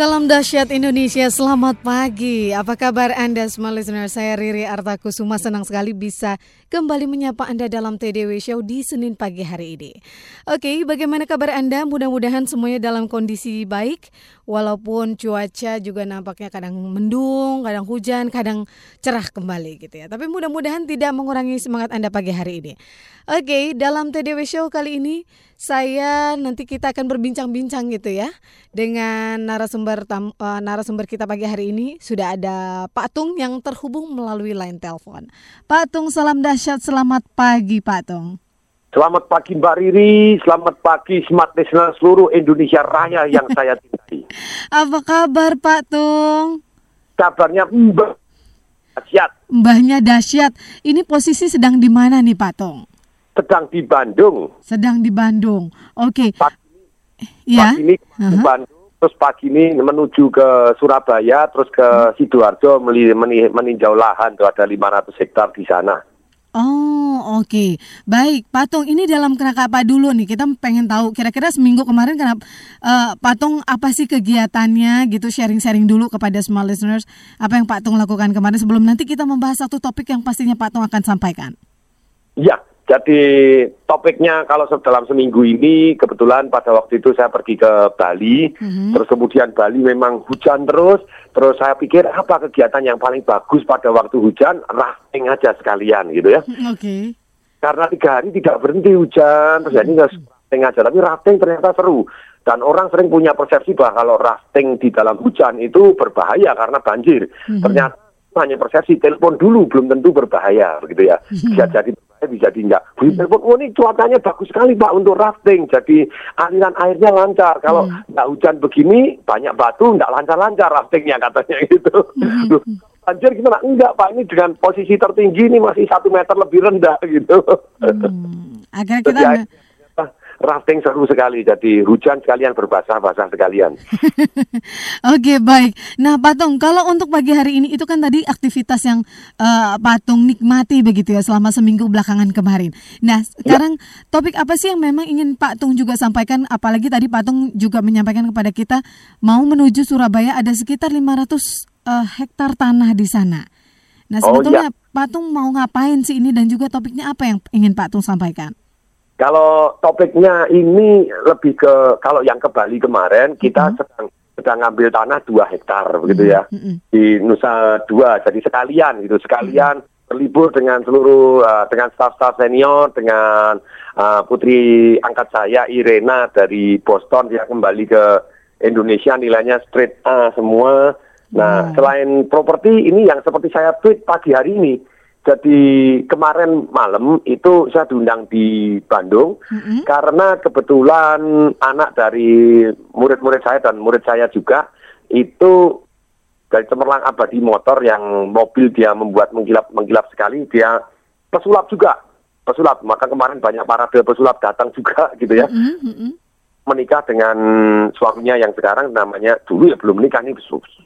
Salam dahsyat Indonesia, selamat pagi. Apa kabar Anda semua listener? Saya Riri Artakusuma senang sekali bisa kembali menyapa Anda dalam TDW Show di Senin pagi hari ini. Oke, bagaimana kabar Anda? Mudah-mudahan semuanya dalam kondisi baik, walaupun cuaca juga nampaknya kadang mendung, kadang hujan, kadang cerah kembali gitu ya. Tapi mudah-mudahan tidak mengurangi semangat Anda pagi hari ini. Oke, dalam TDW Show kali ini saya nanti kita akan berbincang-bincang gitu ya dengan narasumber tam, uh, narasumber kita pagi hari ini sudah ada Pak Tung yang terhubung melalui line telepon. Pak Tung, salam dahsyat, selamat pagi Pak Tung. Selamat pagi Mbak Riri, selamat pagi smart listener seluruh Indonesia Raya yang saya cintai. Apa kabar Pak Tung? Kabarnya mbak dahsyat. Mbahnya dahsyat. Ini posisi sedang di mana nih Pak Tung? Sedang di Bandung. Sedang di Bandung. Oke. Pagi, Ya. pagi ini ke Uh-huh. Bandung, terus pagi ini menuju ke Surabaya, terus ke Sidoarjo meli- meni- meninjau lahan tuh ada 500 hektar di sana. Oh, oke. Baik, Patung, ini dalam kerangka apa dulu nih? Kita pengen tahu kira-kira seminggu kemarin kenapa eh, Patung apa sih kegiatannya gitu sharing-sharing dulu kepada small listeners apa yang Patung lakukan kemarin sebelum nanti kita membahas satu topik yang pastinya Patung akan sampaikan. Ya, jadi topiknya kalau dalam seminggu ini kebetulan pada waktu itu saya pergi ke Bali, Mhm. terus kemudian Bali memang hujan terus, terus saya pikir apa kegiatan yang paling bagus pada waktu hujan, rafting aja sekalian gitu ya. Oke. Karena tiga hari tidak berhenti hujan, terus jadi nggak rafting aja, tapi rafting ternyata seru. Dan orang sering punya persepsi bahwa kalau rafting di dalam hujan itu berbahaya karena banjir. Mhm. Ternyata hanya persepsi, telepon dulu belum tentu berbahaya begitu ya. Bisa jadi berbahaya, bisa jadi enggak. Beli telepon, oh ini cuacanya bagus sekali Pak untuk rafting. Jadi aliran airnya lancar. Kalau nggak hujan begini, banyak batu, nggak lancar-lancar raftingnya katanya gitu. Loh, Banjir gimana? Enggak Pak, ini dengan posisi tertinggi ini masih satu meter lebih rendah gitu. Hmm, Jadi kita rafting seru sekali. Jadi hujan sekalian berbasah-basah sekalian. Oke baik. Nah Patung, kalau untuk pagi hari ini itu kan tadi aktivitas yang eh, Patung nikmati begitu ya selama seminggu belakangan kemarin. Nah sekarang topik apa sih yang memang ingin Patung juga sampaikan? Apalagi tadi Patung juga menyampaikan kepada kita mau menuju Surabaya ada sekitar 500 eh, hektar tanah di sana. Nah Oh, sebetulnya Patung mau ngapain sih ini dan juga topiknya apa yang ingin Patung sampaikan? Kalau topiknya ini lebih ke kalau yang ke Bali kemarin kita sedang sedang ngambil tanah dua hektar begitu ya Mm-mm. di Nusa Dua. Jadi sekalian gitu sekalian berlibur dengan seluruh uh, dengan staff-staff senior dengan uh, putri angkat saya Irena dari Boston dia kembali ke Indonesia nilainya straight A semua. Nah Wow. selain properti ini yang seperti saya tweet pagi hari ini. Jadi kemarin malam itu saya diundang di Bandung Mm-mm. karena kebetulan anak dari murid-murid saya dan murid saya juga itu dari cemerlang abadi motor yang mobil dia membuat menggilap menggilap sekali dia pesulap juga pesulap maka kemarin banyak parade pesulap datang juga gitu ya mm-mm. Menikah dengan suaminya yang sekarang namanya dulu ya belum menikah nih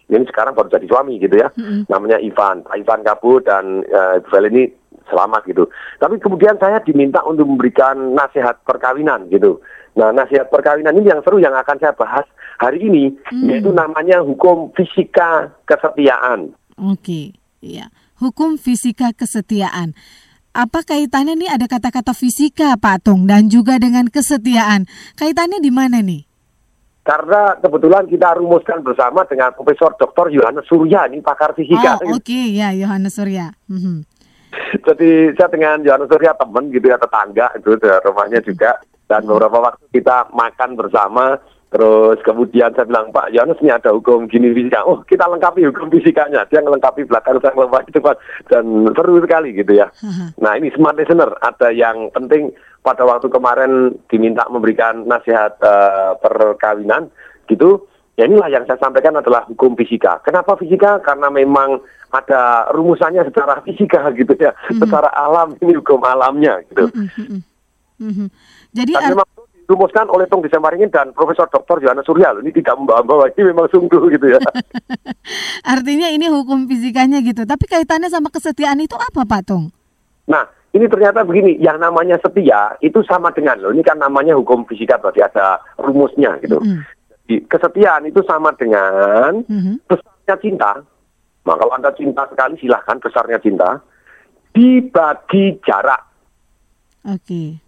ini sekarang baru jadi suami gitu ya Mm-mm. namanya Ivan Pak Ivan Kabut dan uh, ini selamat gitu tapi kemudian saya diminta untuk memberikan nasihat perkawinan gitu nah nasihat perkawinan ini yang seru yang akan saya bahas hari ini Hmm. yaitu namanya hukum fisika kesetiaan Oke, iya. Hukum fisika kesetiaan. Apa kaitannya nih ada kata-kata fisika, Pak Tung, dan juga dengan kesetiaan? Kaitannya di mana nih? karena kebetulan kita rumuskan bersama dengan Profesor Dr. Yohanes Surya ini pakar fisika Oh, oke, ya, Yohanes Surya. Mhm. Jadi saya dengan Yohanes Surya teman gitu ya tetangga itu rumahnya juga dan beberapa waktu kita makan bersama terus kemudian saya bilang Pak Yohanes ini ada hukum gini fisika oh kita lengkapi hukum fisikanya dia melengkapi belakang saya melengkapi depan dan seru sekali gitu ya nah ini smart listener ada yang penting pada waktu kemarin diminta memberikan nasihat eh, perkawinan gitu Ya inilah yang saya sampaikan adalah hukum fisika. Kenapa fisika? Karena memang ada rumusannya secara fisika gitu ya, secara alam ini hukum alamnya gitu. Mhm, mhm. Mhm. Jadi Dan ar- memang perlu dirumuskan oleh Tung Desemaringin dan Profesor Dr. Yohanes Surya. Ini tidak membawa-bawa, ini memang sungguh gitu ya. Artinya ini hukum fisikanya gitu. Tapi kaitannya sama kesetiaan itu apa Pak Tung? Nah, ini ternyata begini, yang namanya setia itu sama dengan loh. Ini kan namanya hukum fisika berarti ada rumusnya gitu. Mm. Jadi, kesetiaan itu sama dengan mm-hmm. besarnya cinta. Nah, kalau Anda cinta sekali silahkan besarnya cinta dibagi jarak. Oke. Okay.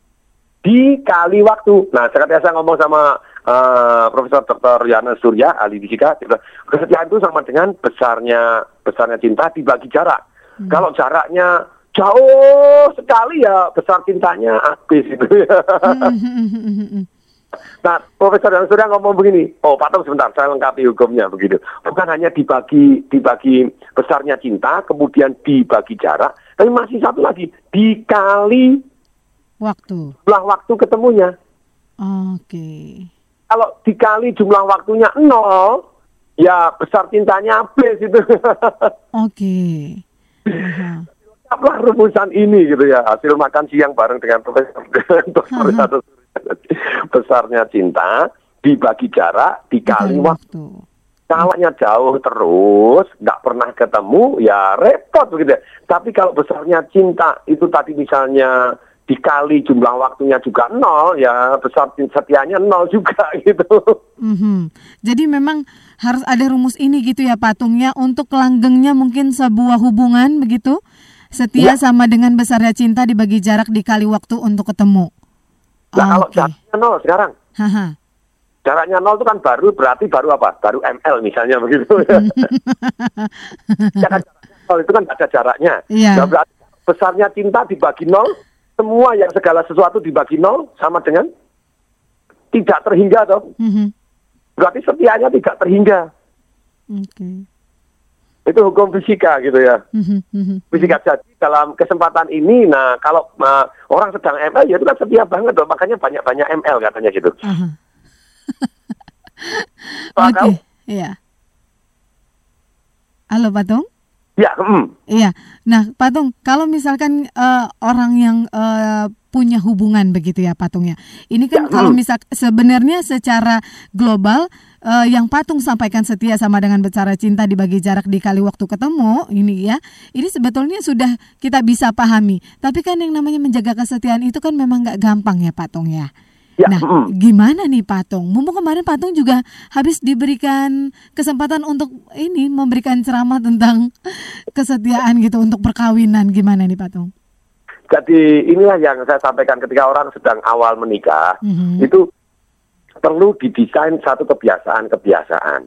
Dikali waktu. Nah, sekarang saya ngomong sama uh, Profesor Dr. Yana Surya, ahli fisika, kesetiaan itu sama dengan besarnya besarnya cinta dibagi jarak. Hmm. Kalau jaraknya jauh sekali ya besar cintanya habis itu ya. Nah, Profesor Yana Surya ngomong begini, oh Pak Tom sebentar, saya lengkapi hukumnya begitu. Bukan hanya dibagi dibagi besarnya cinta, kemudian dibagi jarak, tapi masih satu lagi dikali waktu. Jumlah waktu ketemunya. Oke. Okay. Kalau dikali jumlah waktunya nol, ya besar cintanya habis itu. Oke. Apa rumusan ini gitu ya hasil makan siang bareng dengan profesor dokter besarnya cinta dibagi jarak dikali waktu. Kalanya jauh terus, nggak pernah ketemu, ya repot begitu. Tapi kalau besarnya cinta itu tadi misalnya dikali jumlah waktunya juga nol, ya besar setianya nol juga gitu. Mm-hmm. Jadi memang harus ada rumus ini gitu ya patungnya untuk langgengnya mungkin sebuah hubungan begitu. Setia ya. sama dengan besarnya cinta dibagi jarak dikali waktu untuk ketemu. Nah, oh, kalau okay. jaraknya nol sekarang. Haha. Jaraknya nol itu kan baru berarti baru apa? Baru ML misalnya begitu. ya kan nol itu kan ada jaraknya. Iya. Nah, berarti besarnya cinta dibagi nol, semua yang segala sesuatu dibagi nol sama dengan tidak terhingga toh. Mm-hmm. Berarti setianya tidak terhingga. Okay. Itu hukum fisika gitu ya. Mm-hmm. Fisika jadi dalam kesempatan ini, nah kalau uh, orang sedang ML ya itu kan setia banget dong, makanya banyak-banyak ML katanya gitu. Uh-huh. Oke, okay. iya. Halo Patung? Ya, mm. Iya. Nah, Patung, kalau misalkan uh, orang yang uh, punya hubungan begitu ya Patungnya. Ini kan ya, kalau misal sebenarnya secara global uh, yang patung sampaikan setia sama dengan bicara cinta dibagi jarak dikali waktu ketemu ini ya ini sebetulnya sudah kita bisa pahami tapi kan yang namanya menjaga kesetiaan itu kan memang nggak gampang ya patung ya Ya, nah, mm. gimana nih Patung? Mumpung kemarin Patung juga habis diberikan kesempatan untuk ini memberikan ceramah tentang kesetiaan gitu untuk perkawinan. Gimana nih Patung? Jadi inilah yang saya sampaikan ketika orang sedang awal menikah, mm -hmm. itu perlu didesain satu kebiasaan-kebiasaan.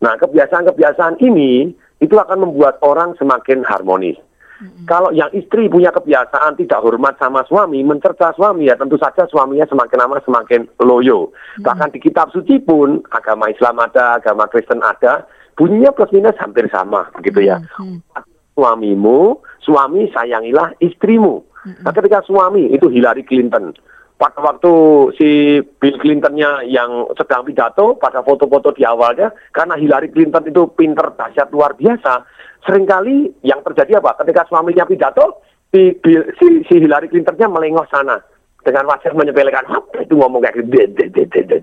Nah, kebiasaan-kebiasaan ini itu akan membuat orang semakin harmonis. Mm-hmm. Kalau yang istri punya kebiasaan tidak hormat sama suami, mencerca suami ya tentu saja suaminya semakin lama semakin loyo. Mm-hmm. Bahkan di kitab suci pun agama Islam ada, agama Kristen ada, bunyinya plus minus hampir sama begitu ya. Mm-hmm. Suamimu, suami sayangilah istrimu. Mm-hmm. Nah, ketika suami itu Hillary Clinton, pada waktu si Bill Clintonnya yang sedang pidato pada foto-foto di awalnya karena Hillary Clinton itu pinter dahsyat luar biasa sering kali yang terjadi apa? Ketika suaminya pidato si, Bill, si, si Hillary Clintonnya melengos sana dengan wajah menyepelekan apa itu ngomong kayak gitu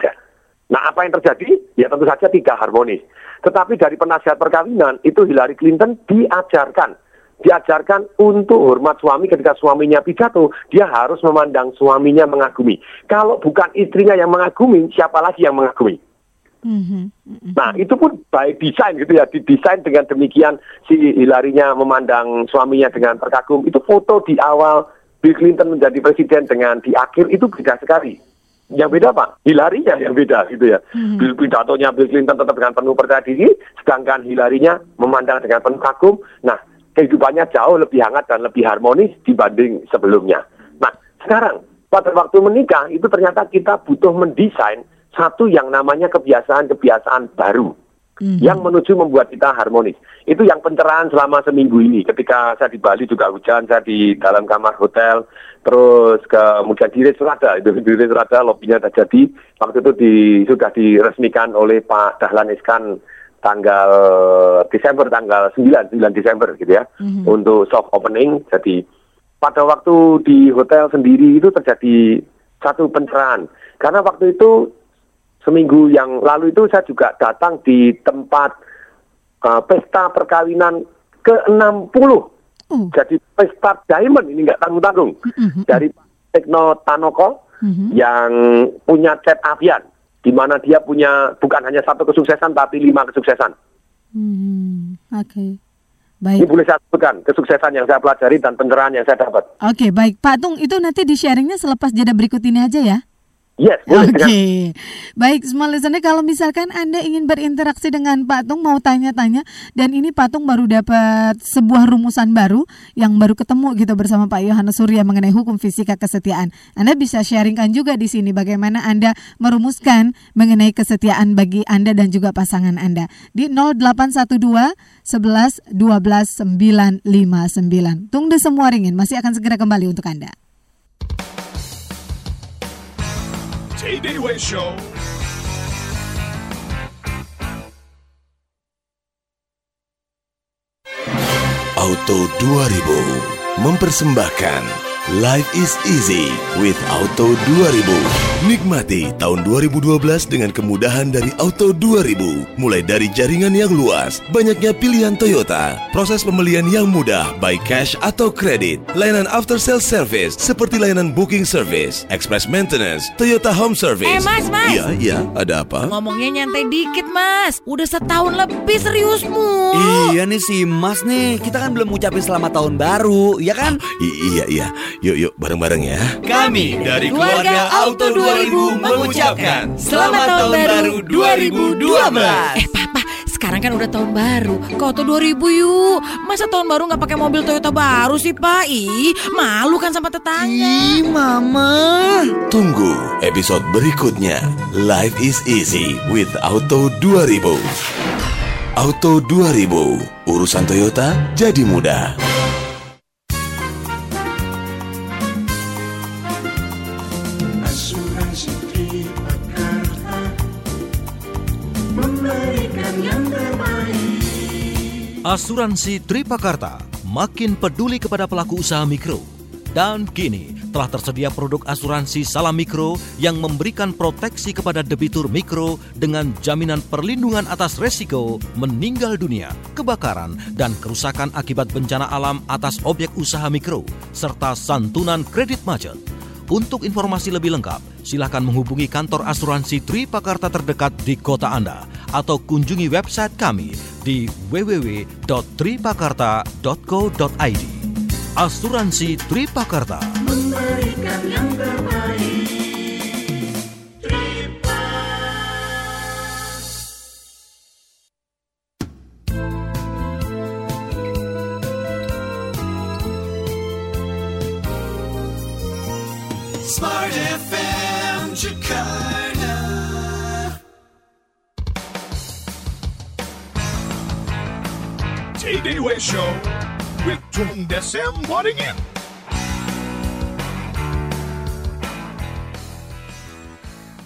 nah apa yang terjadi? Ya tentu saja tidak harmonis. Tetapi dari penasihat perkawinan itu Hillary Clinton diajarkan diajarkan untuk hormat suami ketika suaminya pidato, dia harus memandang suaminya mengagumi. Kalau bukan istrinya yang mengagumi, siapa lagi yang mengagumi? Mm-hmm. Nah itu pun baik desain gitu ya, didesain dengan demikian si Hilarinya memandang suaminya dengan terkagum. Itu foto di awal Bill Clinton menjadi presiden dengan di akhir itu beda sekali. Yang beda pak, Hilarinya yang beda gitu ya. Mm-hmm. Bill pidatonya Bill Clinton tetap dengan penuh percaya diri, sedangkan Hilarinya memandang dengan penuh kagum. Nah kehidupannya jauh lebih hangat dan lebih harmonis dibanding sebelumnya. Nah, sekarang pada waktu menikah itu ternyata kita butuh mendesain satu yang namanya kebiasaan-kebiasaan baru mm-hmm. yang menuju membuat kita harmonis. Itu yang pencerahan selama seminggu ini. Ketika saya di Bali juga hujan, saya di dalam kamar hotel, terus kemudian di Resrada, itu di Resrada lobbynya sudah jadi. Waktu itu di, sudah diresmikan oleh Pak Dahlan Iskan tanggal Desember tanggal 9 9 Desember gitu ya mm-hmm. untuk soft opening jadi pada waktu di hotel sendiri itu terjadi satu pencerahan. Karena waktu itu seminggu yang lalu itu saya juga datang di tempat uh, pesta perkawinan ke-60. Oh. Jadi pesta diamond ini nggak tanggung-tanggung. Mm-hmm. Dari Tekno Tanoko Mhm. yang punya cat avian. Di mana dia punya bukan hanya satu kesuksesan tapi lima kesuksesan. Hmm, Oke. Ini Baik. boleh saya sebutkan kesuksesan yang saya pelajari dan pencerahan yang saya dapat. Oke, baik. Pak Tung, itu nanti di sharingnya selepas jeda berikut ini aja ya. Yes, Oke, dengan- baik small listener kalau misalkan Anda ingin berinteraksi dengan Pak Tung mau tanya-tanya dan ini Pak Tung baru dapat sebuah rumusan baru yang baru ketemu gitu bersama Pak Yohanes Surya mengenai hukum fisika kesetiaan. Anda bisa sharingkan juga di sini bagaimana Anda merumuskan mengenai kesetiaan bagi Anda dan juga pasangan Anda di 0812 11 12 959. Tung de semua ringin masih akan segera kembali untuk Anda. Way Show. Auto 2000 mempersembahkan Life is easy with Auto 2000. Nikmati tahun 2012 dengan kemudahan dari Auto 2000. Mulai dari jaringan yang luas, banyaknya pilihan Toyota, proses pembelian yang mudah baik cash atau kredit, layanan after sales service seperti layanan booking service, express maintenance, Toyota home service. Eh, Mas, Mas. Iya, iya, ada apa? Ngomongnya nyantai dikit mas Udah setahun lebih seriusmu Iya nih si Mas nih, kita kan belum ngucapin selamat tahun baru, ya kan? I- iya, iya. Yuk, yuk, bareng-bareng ya. Kami dari keluarga Auto 2000 mengucapkan Selamat Tahun Baru 2012 Eh papa, sekarang kan udah tahun baru Ke Auto 2000 yuk Masa tahun baru nggak pakai mobil Toyota baru sih pak Ih, malu kan sama tetangga Ih, Mama. Tunggu episode berikutnya. Life is easy with Auto 2000. Auto 2000, urusan Toyota jadi mudah. Asuransi Tripakarta makin peduli kepada pelaku usaha mikro. Dan kini telah tersedia produk asuransi salam mikro yang memberikan proteksi kepada debitur mikro dengan jaminan perlindungan atas resiko meninggal dunia, kebakaran, dan kerusakan akibat bencana alam atas objek usaha mikro, serta santunan kredit macet. Untuk informasi lebih lengkap, silakan menghubungi kantor asuransi Tripakarta terdekat di kota Anda atau kunjungi website kami di www.tripakarta.co.id. Asuransi Tripakarta. Memberikan yang terbaik. FM Jakarta. Tay-Day Way Show with Tung Desem Wadding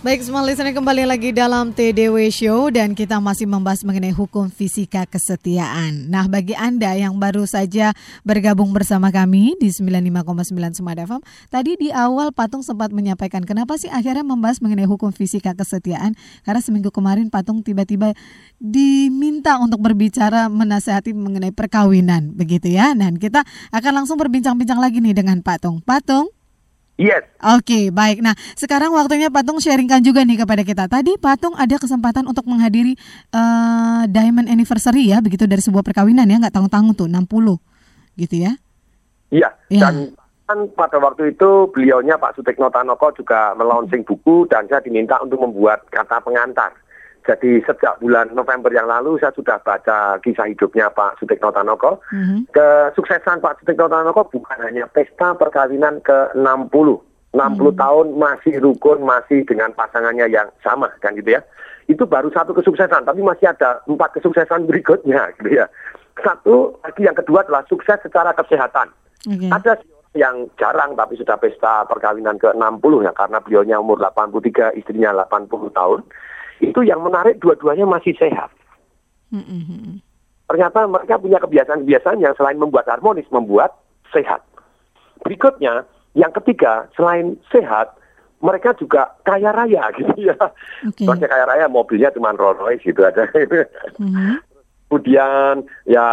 Baik, semua listener kembali lagi dalam TDW Show dan kita masih membahas mengenai hukum fisika kesetiaan. Nah, bagi Anda yang baru saja bergabung bersama kami di 95,9 Smart FM, tadi di awal Patung sempat menyampaikan kenapa sih akhirnya membahas mengenai hukum fisika kesetiaan? Karena seminggu kemarin Patung tiba-tiba diminta untuk berbicara menasehati mengenai perkawinan, begitu ya. Dan kita akan langsung berbincang-bincang lagi nih dengan Patung. Patung? Yes, Oke, baik. Nah, sekarang waktunya Patung sharingkan juga nih kepada kita. Tadi Patung ada kesempatan untuk menghadiri eh, Diamond Anniversary ya, begitu dari sebuah perkawinan ya, nggak tanggung-tanggung tuh, 60 gitu ya. iya. Iya. Dan kan pada waktu itu beliaunya Pak Sutekno Tanoko juga melaunching buku dan saya diminta untuk membuat kata pengantar. Jadi sejak bulan November yang lalu saya sudah baca kisah hidupnya Pak Sutekno Tanoko. Mhm. Kesuksesan Pak Sutekno Tanoko bukan hanya pesta perkawinan ke-60. 60 tahun masih rukun, masih dengan pasangannya yang sama kan gitu ya. Itu baru satu kesuksesan, tapi masih ada empat kesuksesan berikutnya gitu ya. Satu lagi yang kedua adalah sukses secara kesehatan. Oke. Ada yang jarang tapi sudah pesta perkawinan ke-60 ya karena beliaunya umur 83, istrinya 80 tahun. Itu yang menarik dua-duanya masih sehat. Mhm. Ternyata mereka punya kebiasaan-kebiasaan yang selain membuat harmonis, membuat sehat. Berikutnya, yang ketiga, selain sehat, mereka juga kaya raya gitu ya. Oke. Mereka kaya raya mobilnya cuma Rolls Royce gitu aja. Mhm. Kemudian ya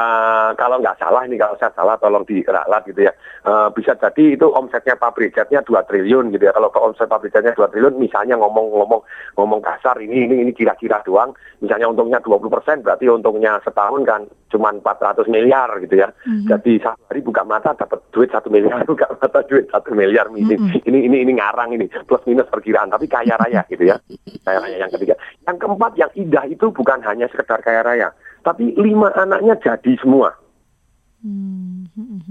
kalau nggak salah ini kalau saya salah tolong diralat gitu ya. Eh, bisa jadi itu omsetnya pabrik jetnya 2 triliun gitu ya. Kalau ke omset pabrik jetnya 2 triliun misalnya ngomong-ngomong ngomong kasar ini ini ini kira-kira doang. Misalnya untungnya 20% berarti untungnya setahun kan cuma 400 miliar gitu ya. Jadi satu hari buka mata dapat duit satu miliar, buka mata duit satu miliar ini, ini ini ini ngarang ini plus minus perkiraan tapi kaya raya gitu ya. Kaya raya yang ketiga. Yang keempat yang indah itu bukan hanya sekedar kaya raya, tapi lima anaknya jadi semua.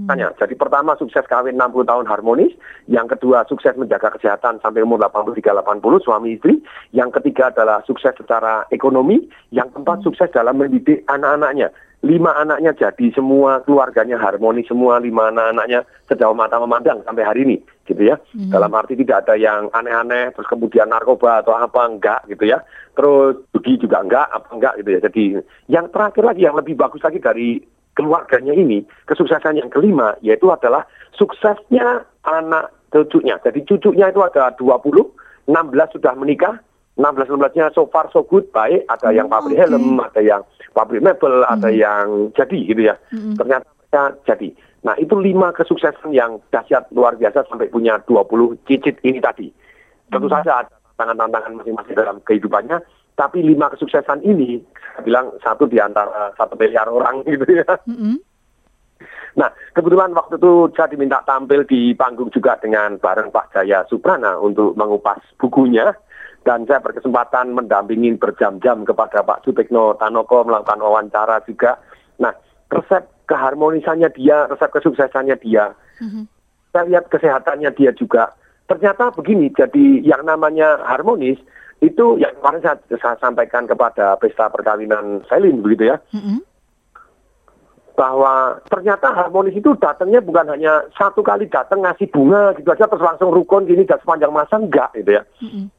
Tanya, jadi pertama sukses kawin 60 tahun harmonis, yang kedua sukses menjaga kesehatan sampai umur 83-80 suami istri, yang ketiga adalah sukses secara ekonomi, yang keempat sukses dalam mendidik anak-anaknya. Lima anaknya jadi semua, keluarganya harmonis semua, lima anak-anaknya sejauh mata memandang sampai hari ini, gitu ya. Dalam arti tidak ada yang aneh-aneh, terus kemudian narkoba atau apa, enggak gitu ya. Terus judi juga enggak, apa enggak gitu ya. Jadi yang terakhir lagi, yang lebih bagus lagi dari keluarganya ini, kesuksesan yang kelima yaitu adalah suksesnya anak cucunya. Jadi cucunya itu ada 20, 16 sudah menikah, 16-16-nya so far so good, baik. Ada yang pabrik helm, ada yang pabrik mebel, ada yang jadi gitu ya. Ternyata mereka jadi. Nah itu lima kesuksesan yang dahsyat luar biasa sampai punya 20 cicit ini tadi. Tentu saja ada tantangan-tantangan masing-masing dalam kehidupannya, tapi lima kesuksesan ini, saya bilang satu di antara satu miliar orang gitu ya. Mhm. Nah, kebetulan waktu itu saya diminta tampil di panggung juga dengan bareng Pak Jaya Suprana untuk mengupas bukunya. Dan saya berkesempatan mendampingi berjam-jam kepada Pak Sutikno Tanoko melakukan wawancara juga. Nah, resep keharmonisannya dia, resep kesuksesannya dia. Saya lihat kesehatannya dia juga. Ternyata begini, jadi yang namanya harmonis itu yang kemarin saya, saya sampaikan kepada pesta perkawinan Selin begitu ya Mhm. bahwa ternyata harmonis itu datangnya bukan hanya satu kali datang ngasih bunga gitu aja terus langsung rukun gini dan sepanjang masa enggak gitu ya. Mhm.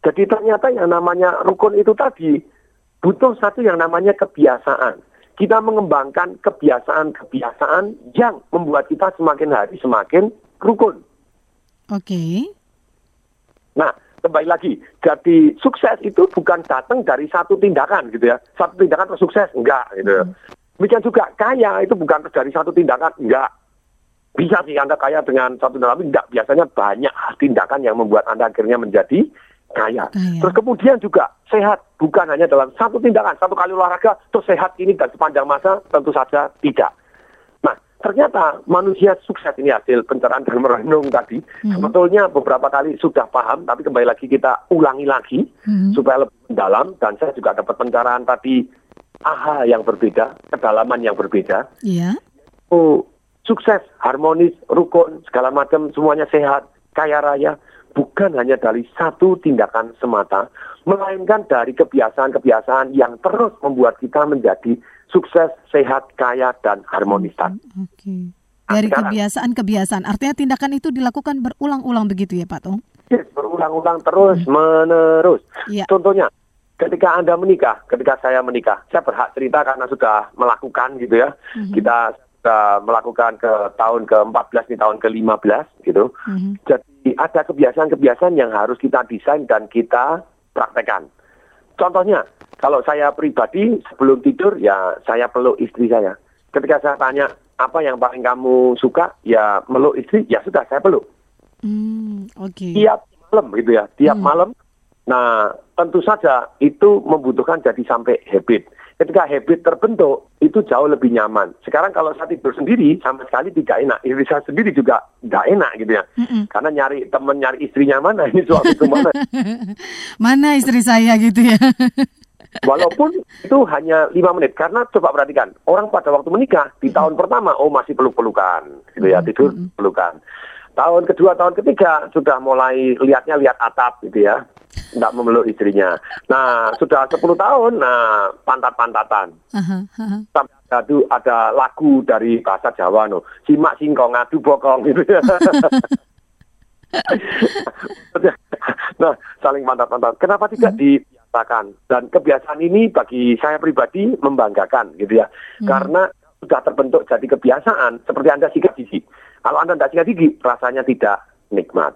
Jadi ternyata yang namanya rukun itu tadi butuh satu yang namanya kebiasaan. Kita mengembangkan kebiasaan-kebiasaan yang membuat kita semakin hari semakin rukun. Oke. Nah, kembali lagi, jadi sukses itu bukan datang dari satu tindakan gitu ya. Satu tindakan terus sukses, enggak gitu. ya. Demikian juga kaya itu bukan dari satu tindakan, enggak. Bisa sih Anda kaya dengan satu tindakan, tapi enggak. Biasanya banyak tindakan yang membuat Anda akhirnya menjadi kaya. Kaya. Terus kemudian juga sehat, bukan hanya dalam satu tindakan, satu kali olahraga, terus sehat ini dan sepanjang masa, tentu saja tidak. Nah, ternyata manusia sukses ini hasil pencerahan dan merenung tadi. Sebetulnya beberapa kali sudah paham, tapi kembali lagi kita ulangi lagi Mhm. supaya lebih mendalam. Dan saya juga dapat pencerahan tadi aha yang berbeda, kedalaman yang berbeda. Iya. Oh, sukses, harmonis, rukun, segala macam, semuanya sehat, kaya raya. Bukan hanya dari satu tindakan semata, melainkan dari kebiasaan-kebiasaan yang terus membuat kita menjadi sukses, sehat, kaya, dan harmonis tadi. Oke. Dari sekarang- kebiasaan-kebiasaan, artinya tindakan itu dilakukan berulang-ulang begitu ya Pak Tong? Yes, berulang-ulang terus menerus. Iya. Contohnya, ketika Anda menikah, ketika saya menikah, saya berhak cerita karena sudah melakukan gitu ya. Kita sudah melakukan ke tahun ke-14 nih tahun ke-15 gitu. Mhm. Jadi ada kebiasaan-kebiasaan yang harus kita desain dan kita praktekkan. Contohnya, kalau saya pribadi sebelum tidur ya saya peluk istri saya. Ketika saya tanya apa yang paling kamu suka, ya meluk istri, ya sudah saya peluk Hmm, oke. tiap malam gitu ya, tiap malam. Nah, tentu saja itu membutuhkan jadi sampai habit. Ketika habit terbentuk, itu jauh lebih nyaman. Sekarang kalau saya tidur sendiri, sama sekali tidak enak. Istri saya sendiri juga tidak enak gitu ya. Mm-mm. Karena nyari teman, nyari istrinya mana, ini suami itu mana. Mana istri saya gitu ya? Walaupun itu hanya lima menit. Karena coba perhatikan, orang pada waktu menikah, di tahun pertama, oh masih peluk-pelukan. Gitu ya, tidur pelukan. Tahun kedua, tahun ketiga, sudah mulai lihatnya lihat atap gitu ya. Tidak memeluk istrinya. Nah, sudah 10 tahun, nah pantat-pantatan. Aha. Sampai ada, ada lagu dari bahasa Jawa, no. simak singkong, ngadu bokong gitu ya. nah, saling pantat-pantat. Kenapa tidak dibiasakan? Dan kebiasaan ini bagi saya pribadi membanggakan gitu ya. Karena sudah terbentuk jadi kebiasaan seperti Anda sikat gigi. Kalau Anda tidak sikat gigi, rasanya tidak nikmat.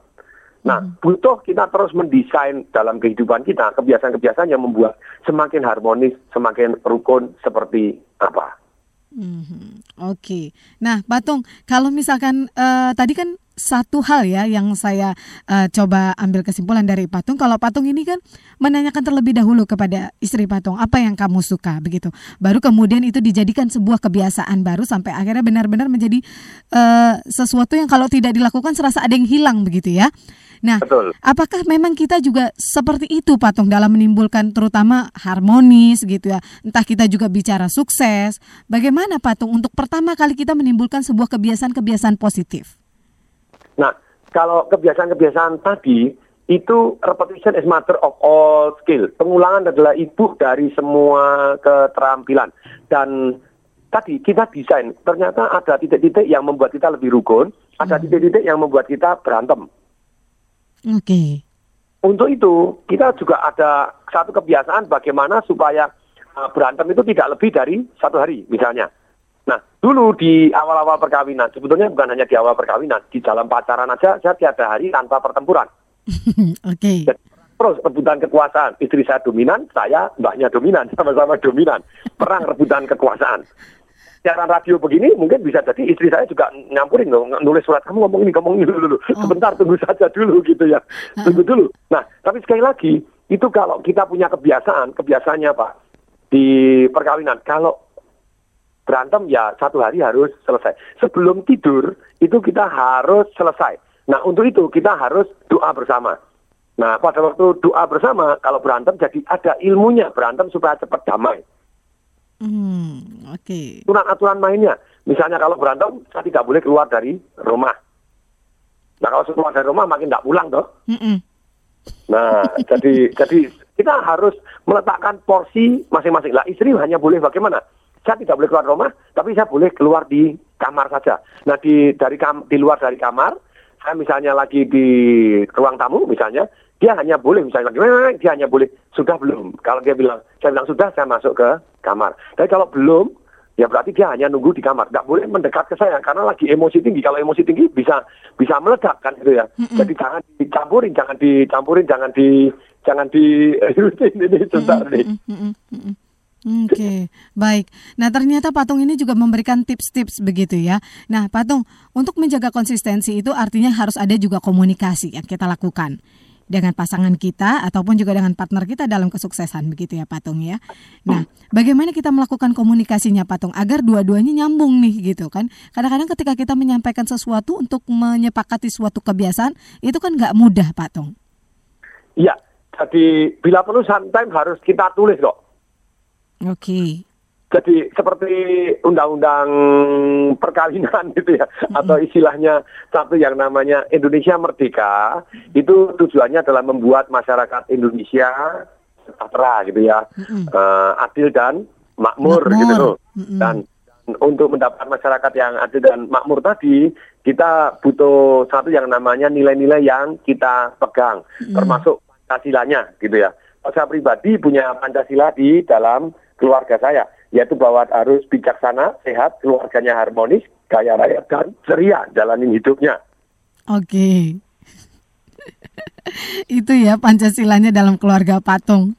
Nah, butuh kita terus mendesain dalam kehidupan kita kebiasaan-kebiasaan yang membuat semakin harmonis, semakin rukun seperti apa. Mhm. Oke. Nah, Patung, kalau misalkan eh, tadi kan satu hal ya yang saya eh, coba ambil kesimpulan dari Patung. Kalau Patung ini kan menanyakan terlebih dahulu kepada istri Patung apa yang kamu suka begitu. Baru kemudian itu dijadikan sebuah kebiasaan baru sampai akhirnya benar-benar menjadi eh, sesuatu yang kalau tidak dilakukan serasa ada yang hilang begitu ya. Nah, Betul. apakah memang kita juga seperti itu Patung dalam menimbulkan terutama harmonis gitu ya. Entah kita juga bicara sukses. Bagaimana Patung untuk pertama kali kita menimbulkan sebuah kebiasaan-kebiasaan positif? Nah, kalau kebiasaan-kebiasaan tadi itu repetition is mother of all skill. Pengulangan adalah ibu dari semua keterampilan. Dan tadi kita desain, ternyata ada titik-titik yang membuat kita lebih rukun, ada titik-titik yang membuat kita berantem. Oke. Untuk itu, kita juga ada satu kebiasaan bagaimana supaya uh, berantem itu tidak lebih dari satu hari, misalnya. Nah, dulu di awal-awal perkawinan, sebetulnya bukan hanya di awal perkawinan, di dalam pacaran aja saya tiada hari tanpa pertempuran. Oke. Dan Terus rebutan kekuasaan, istri saya dominan, saya mbaknya dominan, sama-sama dominan. Perang rebutan kekuasaan. Siaran radio begini mungkin bisa jadi istri saya juga nyampurin loh, nulis surat kamu ngomong ini, ngomong ini dulu, sebentar tunggu saja dulu gitu ya, tunggu dulu. Nah, tapi sekali lagi itu kalau kita punya kebiasaan, kebiasaannya pak di perkawinan, kalau berantem ya satu hari harus selesai. Sebelum tidur itu kita harus selesai. Nah untuk itu kita harus doa bersama. Nah pada waktu doa bersama kalau berantem jadi ada ilmunya berantem supaya cepat damai. Hmm, oke. Aturan-aturan mainnya. Misalnya kalau berantem saya tidak boleh keluar dari rumah. Nah kalau keluar dari rumah makin tidak pulang toh. Mm-mm. Nah, jadi jadi kita harus meletakkan porsi masing-masing. Lah istri hanya boleh bagaimana? Saya tidak boleh keluar rumah, tapi saya boleh keluar di kamar saja. Nah, di dari kam, di luar dari kamar, saya misalnya lagi di ruang tamu misalnya, dia hanya boleh misalnya lagi, dia hanya boleh sudah belum. Kalau dia bilang, saya bilang sudah, saya masuk ke kamar. Tapi kalau belum, ya berarti dia hanya nunggu di kamar. Tidak boleh mendekat ke saya karena lagi emosi tinggi. Kalau emosi tinggi bisa bisa meledak kan gitu ya. Jadi jangan dicampurin, jangan dicampurin, jangan di jangan di ini sebentar nih. Oke, baik. Nah, ternyata Patung ini juga memberikan tips-tips begitu ya. Nah, Patung, untuk menjaga konsistensi itu artinya harus ada juga komunikasi yang kita lakukan dengan pasangan kita ataupun juga dengan partner kita dalam kesuksesan begitu ya Patung ya. Nah, bagaimana kita melakukan komunikasinya Patung agar dua-duanya nyambung nih gitu kan? Kadang-kadang ketika kita menyampaikan sesuatu untuk menyepakati suatu kebiasaan itu kan nggak mudah Patung. Iya, jadi bila perlu sometimes harus kita tulis kok. Oke. Jadi seperti undang-undang perkawinan gitu ya, atau istilahnya satu yang namanya Indonesia Merdeka, itu tujuannya adalah membuat masyarakat Indonesia sejahtera gitu ya, Eh, adil dan makmur, Makmur. gitu loh. Mm-mm. Dan untuk mendapat masyarakat yang adil dan makmur tadi, kita butuh satu yang namanya nilai-nilai yang kita pegang, termasuk Pancasilanya gitu ya. Saya pribadi punya Pancasila di dalam keluarga saya, yaitu bahwa harus bijaksana, sehat, keluarganya harmonis, kaya raya dan ceria jalanin hidupnya. Oke. itu ya Pancasilanya dalam keluarga Patung.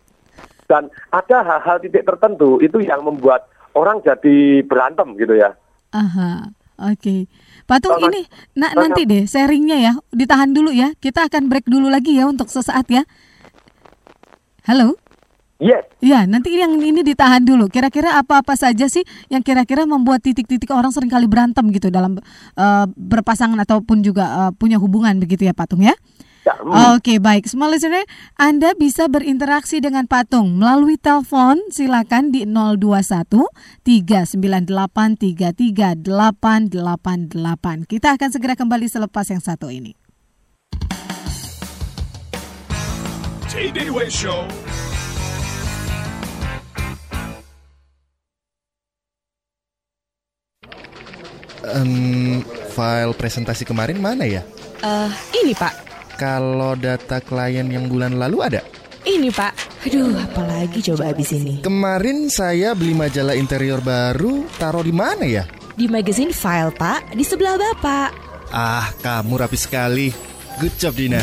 Dan ada hal-hal titik tertentu itu yang membuat orang jadi berantem gitu ya. Aha. Oke. Patung ini na- nanti deh sharingnya ya. Ditahan dulu ya. Kita akan break dulu lagi ya untuk sesaat ya. Halo? Yes, Ya, nanti yang ini ditahan dulu. Kira-kira apa-apa saja sih yang kira-kira membuat titik-titik orang sering kali berantem gitu dalam eh, berpasangan ataupun juga eh, punya hubungan begitu ya Patung ya? ya, hmm. Oke baik, semua listener, Anda bisa berinteraksi dengan Patung melalui telepon silakan di 021 398 33888. Kita akan segera kembali selepas yang satu ini. TDW Show. Em, file presentasi kemarin mana ya? Eh, ini Pak, Kalau data klien yang bulan lalu ada? ini Pak. Aduh, apalagi coba habis ini. Kemarin saya beli majalah interior baru, taruh di mana ya? Di magazine file Pak, di sebelah Bapak. Ah, kamu rapi sekali. Good job, Dina.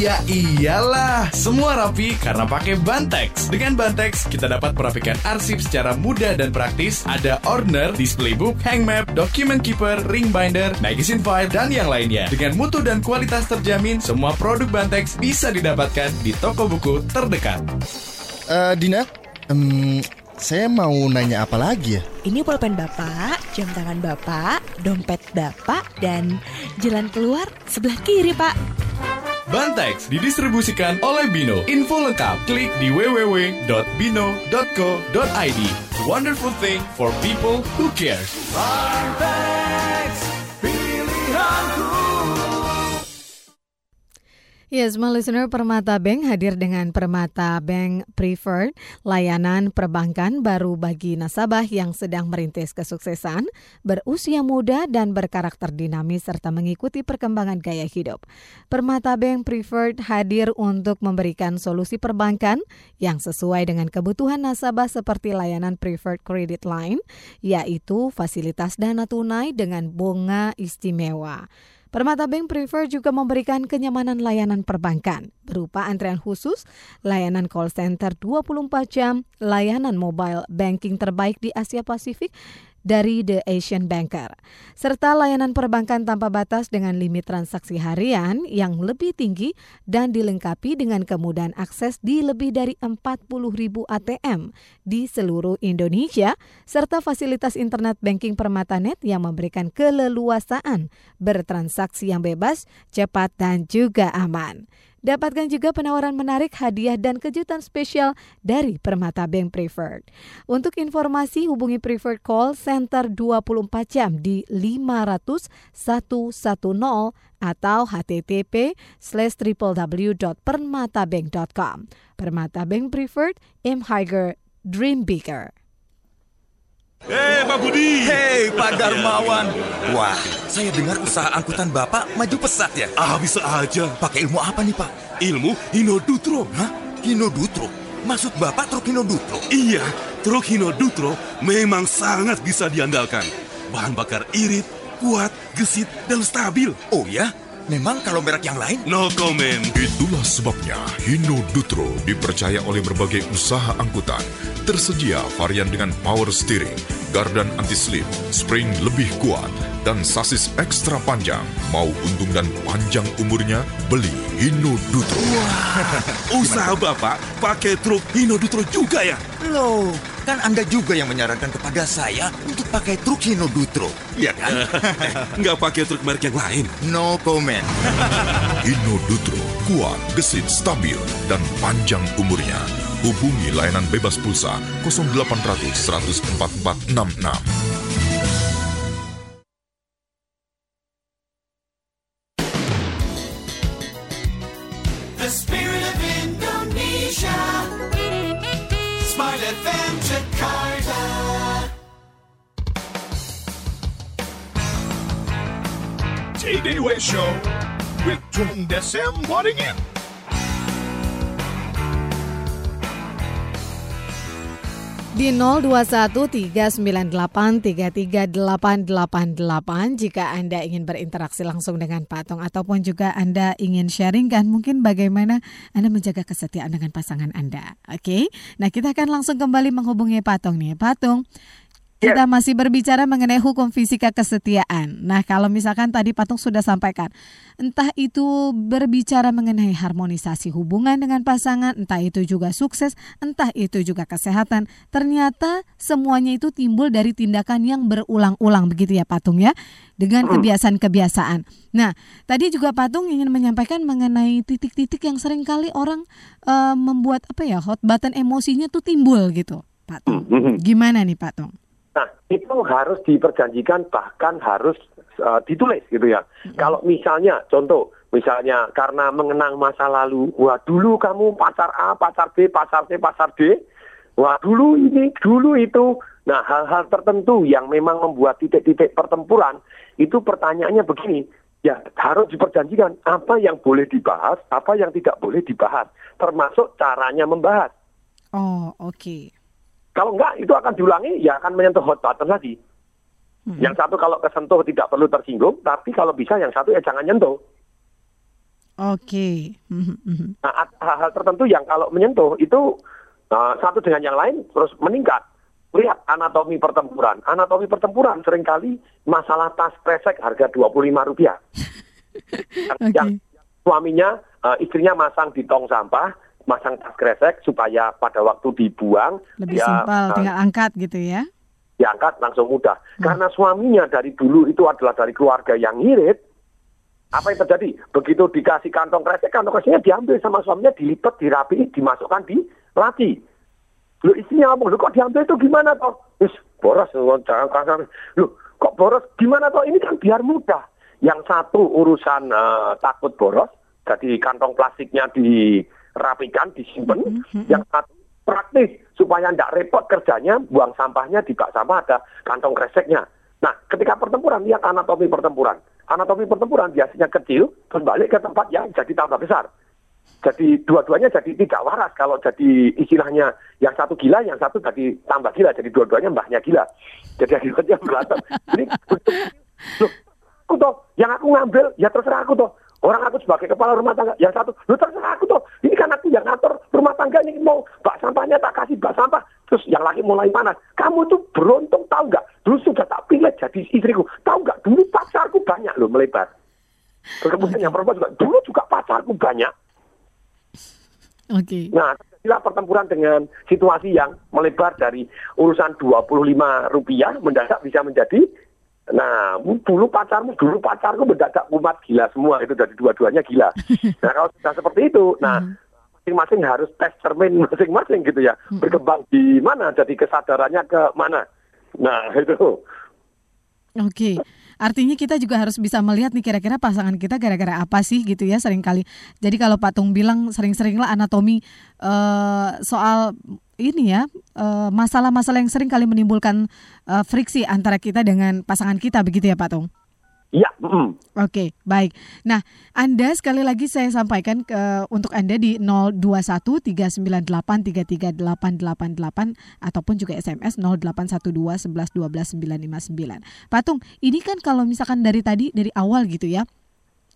Ya iyalah, semua rapi karena pakai Bantex. Dengan Bantex, kita dapat merapikan arsip secara mudah dan praktis. Ada order, display book, hang map, document keeper, ring binder, magazine file, dan yang lainnya. Dengan mutu dan kualitas terjamin, semua produk Bantex bisa didapatkan di toko buku terdekat. Eh, Dina, em, saya mau nanya apa lagi ya? Ini pulpen Bapak, jam tangan Bapak, dompet Bapak, dan jalan keluar sebelah kiri, Pak. Bantex didistribusikan oleh Bino. Info lengkap klik di www.bino.co.id. Wonderful thing for people who cares. Yes, my listener, Permata Bank hadir dengan Permata Bank Preferred, layanan perbankan baru bagi nasabah yang sedang merintis kesuksesan, berusia muda dan berkarakter dinamis serta mengikuti perkembangan gaya hidup. Permata Bank Preferred hadir untuk memberikan solusi perbankan yang sesuai dengan kebutuhan nasabah seperti layanan Preferred Credit Line, yaitu fasilitas dana tunai dengan bunga istimewa. Permata Bank Prefer juga memberikan kenyamanan layanan perbankan berupa antrean khusus, layanan call center 24 jam, layanan mobile banking terbaik di Asia Pasifik dari The Asian Banker, serta layanan perbankan tanpa batas dengan limit transaksi harian yang lebih tinggi dan dilengkapi dengan kemudahan akses di lebih dari 40 ribu ATM di seluruh Indonesia, serta fasilitas internet banking Permatanet yang memberikan keleluasaan bertransaksi yang bebas, cepat, dan juga aman. Dapatkan juga penawaran menarik, hadiah, dan kejutan spesial dari Permata Bank Preferred. Untuk informasi hubungi Preferred Call Center 24 jam di 500 110 atau http slash www.permatabank.com. Permata Bank Preferred, aim higher, dream bigger. Hei Pak Budi Hei Pak Darmawan Wah saya dengar usaha angkutan Bapak maju pesat ya Ah bisa aja Pakai ilmu apa nih Pak? Ilmu Hinodutro Hah? Hinodutro? Maksud Bapak truk Hinodutro? Iya Truk Hinodutro memang sangat bisa diandalkan Bahan bakar irit, kuat, gesit, dan stabil Oh ya? Memang kalau merek yang lain? No comment. Itulah sebabnya Hino Dutro dipercaya oleh berbagai usaha angkutan. Tersedia varian dengan power steering, gardan anti-slip, spring lebih kuat, dan sasis ekstra panjang. Mau untung dan panjang umurnya, beli Hino Dutro. Usaha Bapak pakai truk Hino Dutro juga ya? Loh, kan Anda juga yang menyarankan kepada saya untuk pakai truk Hino Dutro. Iya kan? Nggak pakai truk merek yang lain. No comment. Hino Dutro, kuat, gesit, stabil, dan panjang umurnya. Hubungi layanan bebas pulsa 0800 144 66. Waddingin. Di 021398338888 jika Anda ingin berinteraksi langsung dengan Patung ataupun juga Anda ingin sharingkan mungkin bagaimana Anda menjaga kesetiaan dengan pasangan Anda. Oke. Nah, kita akan langsung kembali menghubungi Patung nih. Patung, kita masih berbicara mengenai hukum fisika kesetiaan. Nah, kalau misalkan tadi Patung sudah sampaikan, entah itu berbicara mengenai harmonisasi hubungan dengan pasangan, entah itu juga sukses, entah itu juga kesehatan, ternyata semuanya itu timbul dari tindakan yang berulang-ulang begitu ya Patung ya, dengan kebiasaan-kebiasaan. Nah, tadi juga Patung ingin menyampaikan mengenai titik-titik yang sering kali orang eh, membuat apa ya, hot button emosinya tuh timbul gitu. Patung. Gimana nih Patung? Nah, itu harus diperjanjikan bahkan harus uh, ditulis gitu ya. Kalau misalnya contoh, misalnya karena mengenang masa lalu, wah dulu kamu pacar A, pacar B, pacar C, pacar D, wah dulu ini, dulu itu. Nah, hal-hal tertentu yang memang membuat titik-titik pertempuran, itu pertanyaannya begini, ya harus diperjanjikan apa yang boleh dibahas, apa yang tidak boleh dibahas, termasuk caranya membahas. Oh, oke. Kalau enggak, itu akan diulangi, ya akan menyentuh hot button lagi. Yang satu kalau kesentuh tidak perlu tersinggung, tapi kalau bisa yang satu ya jangan nyentuh. Oke. Mhm, mhm. Nah, ada hal-hal tertentu yang kalau menyentuh itu uh, satu dengan yang lain terus meningkat. Lihat anatomi pertempuran. Anatomi pertempuran sering kali masalah tas kresek harga 25 rupiah. Yang suaminya, uh, istrinya masang di tong sampah, masang tas kresek supaya pada waktu dibuang Lebih dia, simpel, uh, tinggal angkat gitu ya. diangkat langsung mudah. Karena suaminya dari dulu itu adalah dari keluarga yang ngirit, apa yang terjadi? Begitu dikasih kantong kresek, kantong kreseknya diambil sama suaminya, dilipat, dirapi, dimasukkan di laki. Lu istrinya ngomong, lu kok diambil itu gimana toh? Wis, boros, jangan kasar. Lu kok boros? Gimana toh? Ini kan biar mudah. Yang satu urusan eh, takut boros, jadi kantong plastiknya dirapikan, disimpan. Yang satu praktis supaya tidak repot kerjanya, buang sampahnya di bak sampah ada kantong kreseknya. Nah, ketika pertempuran lihat anatomi pertempuran. Anatomi pertempuran biasanya kecil, terus balik ke tempat yang jadi tambah besar. Jadi dua-duanya jadi tidak waras kalau jadi istilahnya yang satu gila, yang satu jadi tambah gila, jadi dua-duanya mbahnya gila. Jadi akhirnya berantem. Ini loh, aku toh, yang aku ngambil ya terserah aku toh. Orang aku sebagai kepala rumah tangga, yang satu, lu terserah aku toh. Ini kan aku yang ngatur rumah tangga ini mau bak sampahnya tak kasih bak sampah. Terus yang laki mulai panas. Kamu tuh beruntung tahu nggak? Dulu sudah tak pilih jadi istriku. Tahu nggak? Dulu pacarku banyak loh melebar. Terus kemudian yang perempuan juga, dulu juga pacarku banyak. Oke. Nah, terjadilah pertempuran dengan situasi yang melebar dari urusan 25 rupiah mendadak bisa menjadi Nah, dulu pacarmu, dulu pacarku mendadak umat gila semua itu dari dua-duanya gila. Nah, kalau sudah seperti itu, nah masing-masing harus tes cermin masing-masing gitu ya. Berkembang di mana, jadi kesadarannya ke mana. Nah, itu. Oke. Artinya kita juga harus bisa melihat nih kira-kira pasangan kita gara-gara apa sih gitu ya sering kali. Jadi kalau Pak Tung bilang sering-seringlah anatomi eh, soal ini ya eh, masalah-masalah yang sering kali menimbulkan eh, friksi antara kita dengan pasangan kita begitu ya Pak Tung. Iya, mm. Oke, baik. Nah, Anda sekali lagi saya sampaikan ke untuk Anda di 021 398 33888 ataupun juga SMS 0812 11 12 959. Patung, ini kan kalau misalkan dari tadi dari awal gitu ya.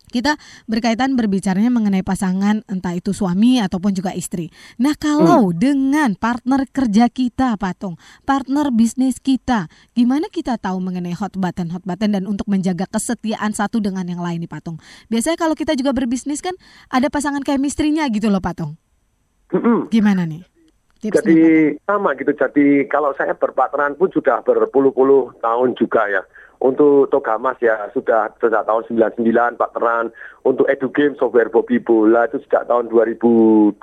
Kita berkaitan berbicaranya mengenai pasangan entah itu suami ataupun juga istri. Nah, kalau dengan partner kerja kita, Patung, partner bisnis kita, gimana kita tahu mengenai hot button hot button dan untuk menjaga kesetiaan satu dengan yang lain nih, Patung? Biasanya kalau kita juga berbisnis kan ada pasangan chemistry-nya gitu loh, Patung. Mm-mm. Gimana nih? Tipsnya, Jadi sama gitu. Jadi kalau saya berpartneran pun sudah berpuluh-puluh tahun juga ya. Untuk Togamas ya sudah sejak tahun 99 partneran. Untuk Edu Game software Bobby Bola itu sejak tahun 2002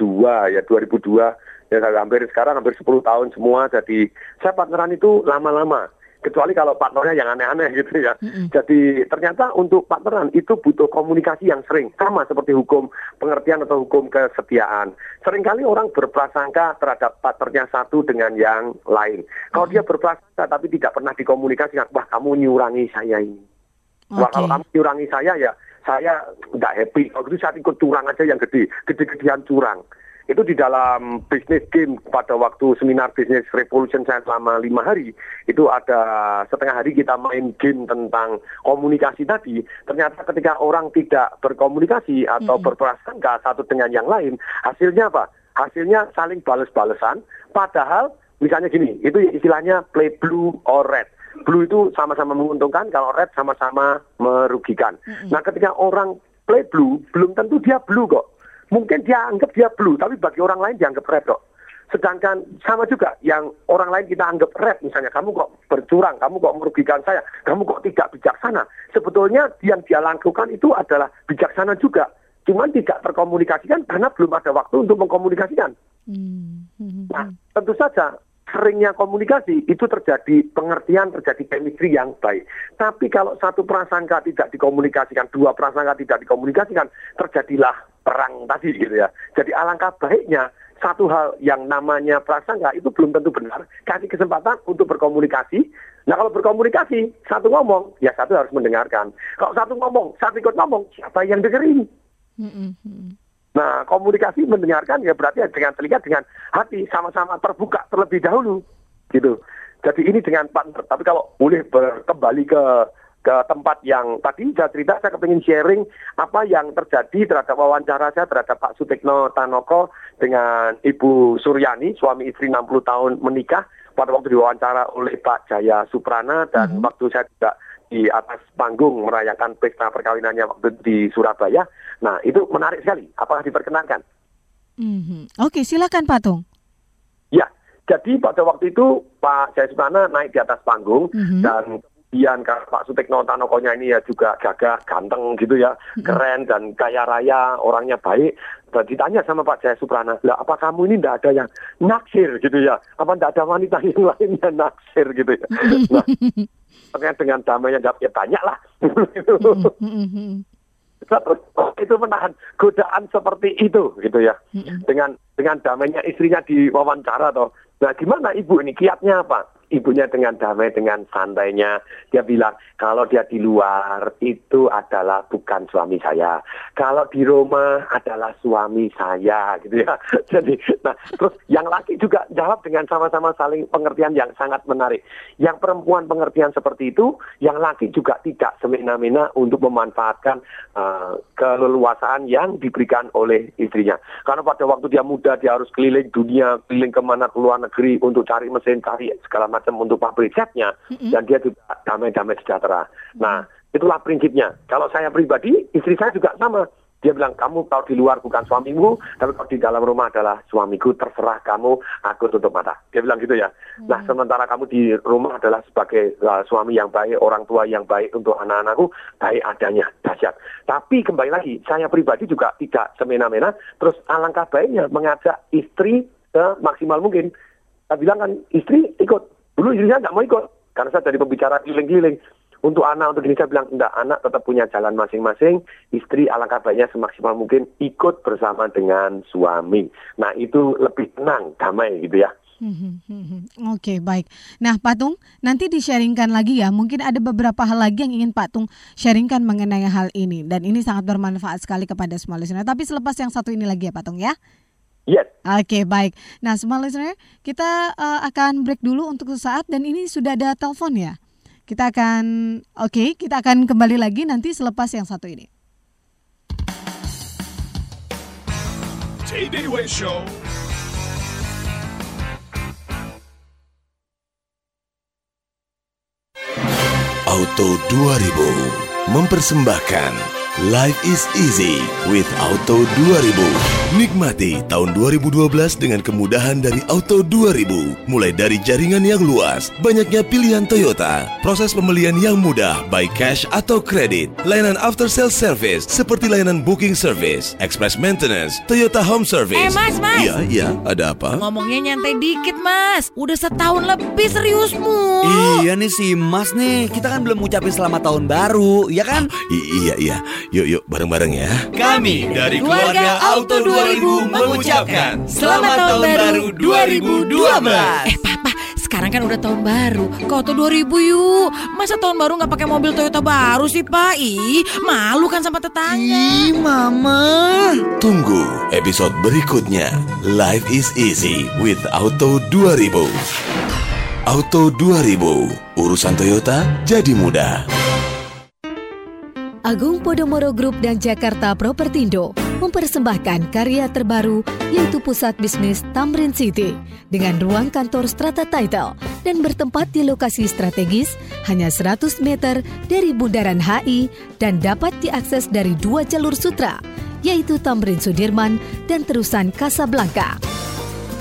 ya 2002 ya hampir sekarang hampir 10 tahun semua. Jadi saya partneran itu lama-lama. Kecuali kalau partnernya yang aneh-aneh gitu ya. Jadi ternyata untuk partneran itu butuh komunikasi yang sering. Sama seperti hukum pengertian atau hukum kesetiaan. Seringkali orang berprasangka terhadap partnernya satu dengan yang lain. Kalau dia berprasangka tapi tidak pernah dikomunikasikan, wah kamu nyurangi saya ini. Wah kalau kamu nyurangi saya ya, saya nggak happy. Kalau gitu saya ikut curang aja yang gede, gede-gedean curang. Itu di dalam bisnis game pada waktu seminar bisnis revolution saya selama lima hari itu ada setengah hari kita main game tentang komunikasi tadi. Ternyata ketika orang tidak berkomunikasi atau berprasangka satu dengan yang lain, hasilnya apa? Hasilnya saling bales-balesan. Padahal misalnya gini, itu istilahnya play blue or red. Blue itu sama-sama menguntungkan, kalau red sama-sama merugikan. Nah ketika orang play blue, belum tentu dia blue kok. Mungkin dia anggap dia blue, tapi bagi orang lain dianggap red kok. Sedangkan sama juga yang orang lain kita anggap red, misalnya kamu kok bercurang, kamu kok merugikan saya, kamu kok tidak bijaksana. Sebetulnya yang dia lakukan itu adalah bijaksana juga. Cuman tidak terkomunikasikan karena belum ada waktu untuk mengkomunikasikan. Nah, tentu saja seringnya komunikasi itu terjadi pengertian, terjadi chemistry yang baik. Tapi kalau satu prasangka tidak dikomunikasikan, dua prasangka tidak dikomunikasikan, terjadilah perang tadi gitu ya. Jadi alangkah baiknya satu hal yang namanya prasangka itu belum tentu benar. Kasih kesempatan untuk berkomunikasi. Nah kalau berkomunikasi, satu ngomong, ya satu harus mendengarkan. Kalau satu ngomong, satu ikut ngomong, siapa yang dengerin? Nah, komunikasi mendengarkan ya berarti dengan telinga dengan hati sama-sama terbuka terlebih dahulu gitu. Jadi ini dengan partner. Tapi kalau boleh kembali ke ke tempat yang tadi saya cerita saya kepingin sharing apa yang terjadi terhadap wawancara saya terhadap Pak Sutikno Tanoko dengan Ibu Suryani suami istri 60 tahun menikah pada waktu diwawancara oleh Pak Jaya Suprana dan waktu saya juga di atas panggung merayakan pesta perkawinannya waktu di Surabaya. Nah, itu menarik sekali. Apakah diperkenankan? Mhm. Oke, silakan Pak Tung. Ya, jadi pada waktu itu Pak Jaya naik di atas panggung Mhm. dan kemudian karena Pak Sutikno Tanokonya ini ya juga gagah, ganteng gitu ya, keren dan kaya raya, orangnya baik. Dan ditanya sama Pak Jaya Suprana, lah apa kamu ini tidak ada yang naksir gitu ya? Apa tidak ada wanita yang lainnya naksir gitu ya? Nah, dengan damainya ya banyak lah. Itu menahan godaan seperti itu gitu ya. Dengan dengan damainya istrinya di wawancara toh. Nah gimana ibu ini? Kiatnya apa ibunya dengan damai dengan santainya. Dia bilang kalau dia di luar itu adalah bukan suami saya. Kalau di rumah adalah suami saya gitu ya. Jadi nah terus yang laki juga jawab dengan sama-sama saling pengertian yang sangat menarik. Yang perempuan pengertian seperti itu yang laki juga tidak semena-mena untuk memanfaatkan uh, keleluasaan yang diberikan oleh istrinya. Karena pada waktu dia muda dia harus keliling dunia keliling ke mana ke luar negeri untuk cari mesin cari segala macam untuk pabrik catnya dan dia juga damai-damai sejahtera. Nah itulah prinsipnya. Kalau saya pribadi istri saya juga sama. Dia bilang kamu kalau di luar bukan suamimu tapi kalau di dalam rumah adalah suamiku terserah kamu aku tutup mata. Dia bilang gitu ya. Nah sementara kamu di rumah adalah sebagai uh, suami yang baik orang tua yang baik untuk anak-anakku baik adanya dahsyat. Tapi kembali lagi saya pribadi juga tidak semena-mena. Terus alangkah baiknya mengajak istri ke maksimal mungkin. Saya bilang kan istri ikut dulu istri saya nggak mau ikut karena saya jadi pembicara keliling-keliling untuk anak untuk saya bilang enggak anak tetap punya jalan masing-masing istri alangkah baiknya semaksimal mungkin ikut bersama dengan suami nah itu lebih tenang damai gitu ya Mhm. Oke, baik. Nah, Pak Tung, nanti di-sharingkan lagi ya. Mungkin ada beberapa hal lagi yang ingin Pak Tung sharingkan mengenai hal ini. Dan ini sangat bermanfaat sekali kepada semua listener. Tapi selepas yang satu ini lagi ya, Pak Tung ya. Yes. Oke, baik. Nah, semua listener, kita eh, akan break dulu untuk sesaat dan ini sudah ada telepon ya. Kita akan oke, kita akan kembali lagi nanti selepas yang satu ini. JDW Show. Auto 2000 mempersembahkan Life is easy with Auto 2000. Nikmati tahun 2012 dengan kemudahan dari Auto 2000. Mulai dari jaringan yang luas, banyaknya pilihan Toyota, proses pembelian yang mudah baik cash atau kredit, layanan after sales service seperti layanan booking service, express maintenance, Toyota Home Service. Eh, Mas, Mas. Iya, iya, ada apa? Ngomongnya nyantai dikit mas Udah setahun lebih seriusmu Iya nih si Mas nih, kita kan belum ngucapin selamat tahun baru, ya kan? I- iya, iya. Yuk, yuk, bareng-bareng ya. Kami dari keluarga Auto 2000 mengucapkan Selamat Tahun Baru 2012. Eh papa sekarang kan udah tahun baru Kau tuh 2000 yuk Masa tahun baru nggak pakai mobil Toyota baru sih pak Ih malu kan sama tetangga Ih mama Tunggu episode berikutnya. Life is easy with Auto 2000. Auto 2000, urusan Toyota jadi mudah. Agung Podomoro Group dan Jakarta Propertindo mempersembahkan karya terbaru yaitu Pusat Bisnis Tamrin City dengan ruang kantor strata title dan bertempat di lokasi strategis hanya 100 meter dari Bundaran HI dan dapat diakses dari dua jalur sutra yaitu Tamrin Sudirman dan terusan Kasablanka.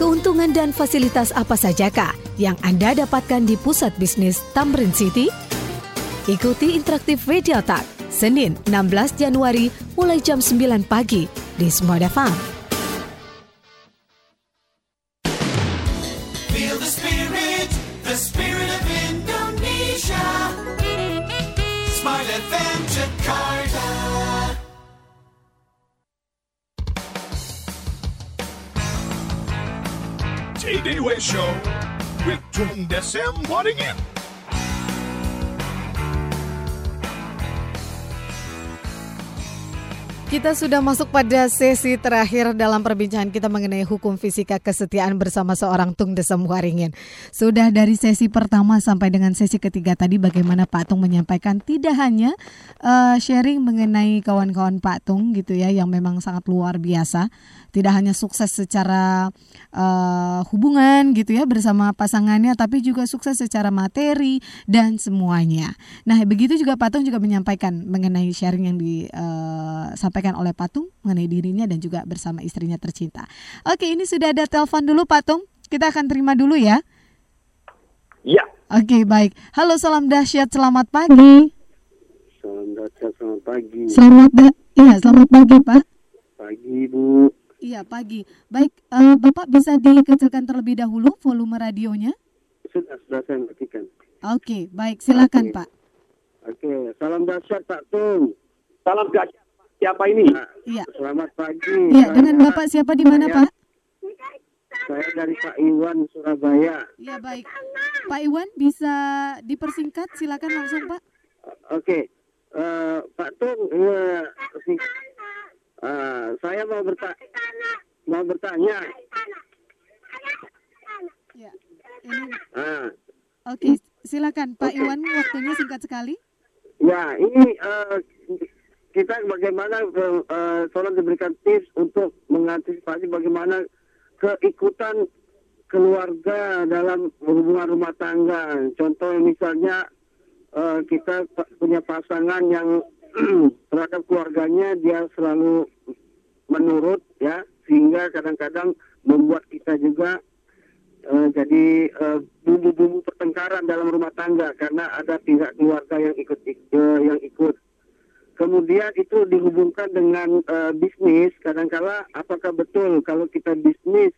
Keuntungan dan fasilitas apa sajakah yang Anda dapatkan di Pusat Bisnis Tamrin City? Ikuti interaktif Radio Talk Senin 16 Januari mulai jam 9 pagi di Smoda Farm. Feel the spirit, the spirit of Indonesia. Smart FM Jakarta. JDW Show with Tung Desem Waddingan. Kita sudah masuk pada sesi terakhir dalam perbincangan kita mengenai hukum fisika kesetiaan bersama seorang Tung Desem Waringin. Sudah dari sesi pertama sampai dengan sesi ketiga tadi bagaimana Pak Tung menyampaikan tidak hanya uh, sharing mengenai kawan-kawan Pak Tung gitu ya yang memang sangat luar biasa, tidak hanya sukses secara uh, hubungan gitu ya bersama pasangannya tapi juga sukses secara materi dan semuanya. Nah, begitu juga Pak Tung juga menyampaikan mengenai sharing yang disampaikan disampaikan oleh Patung mengenai dirinya dan juga bersama istrinya tercinta. Oke, ini sudah ada telepon dulu Patung. Kita akan terima dulu ya. Iya. Oke, baik. Halo, salam dahsyat, selamat pagi. Salam dahsyat, selamat pagi. Selamat da- Iya, selamat pagi, Pak. Pagi, Bu. Iya, pagi. Baik, uh, Bapak bisa dikecilkan terlebih dahulu volume radionya? Sudah, sudah saya matikan. Oke, baik. Silakan, Oke. Pak. Oke, salam dahsyat Pak Tung. Salam dahsyat. Siapa ini? Iya. Selamat pagi. Iya, dengan Bapak siapa di mana, Pak? Saya dari Pak Iwan, Surabaya. Iya, baik. Pak Iwan bisa dipersingkat? Silakan langsung, Pak. Oke, eh, Pak Tung, eh, eh, saya mau bertanya, mau bertanya. Ya, ini Ah, Oke, silakan. Pak Iwan waktunya singkat sekali. ya, ini eh, kita bagaimana eh, eh, tolong diberikan tips untuk mengantisipasi bagaimana keikutan keluarga dalam hubungan rumah tangga. Contoh misalnya eh, kita punya pasangan yang terhadap keluarganya dia selalu menurut ya sehingga kadang-kadang membuat kita juga eh, jadi eh, bumbu-bumbu pertengkaran dalam rumah tangga karena ada pihak keluarga yang ikut ik- eh, yang ikut. Kemudian itu dihubungkan dengan eh, bisnis. Kadangkala apakah betul kalau kita bisnis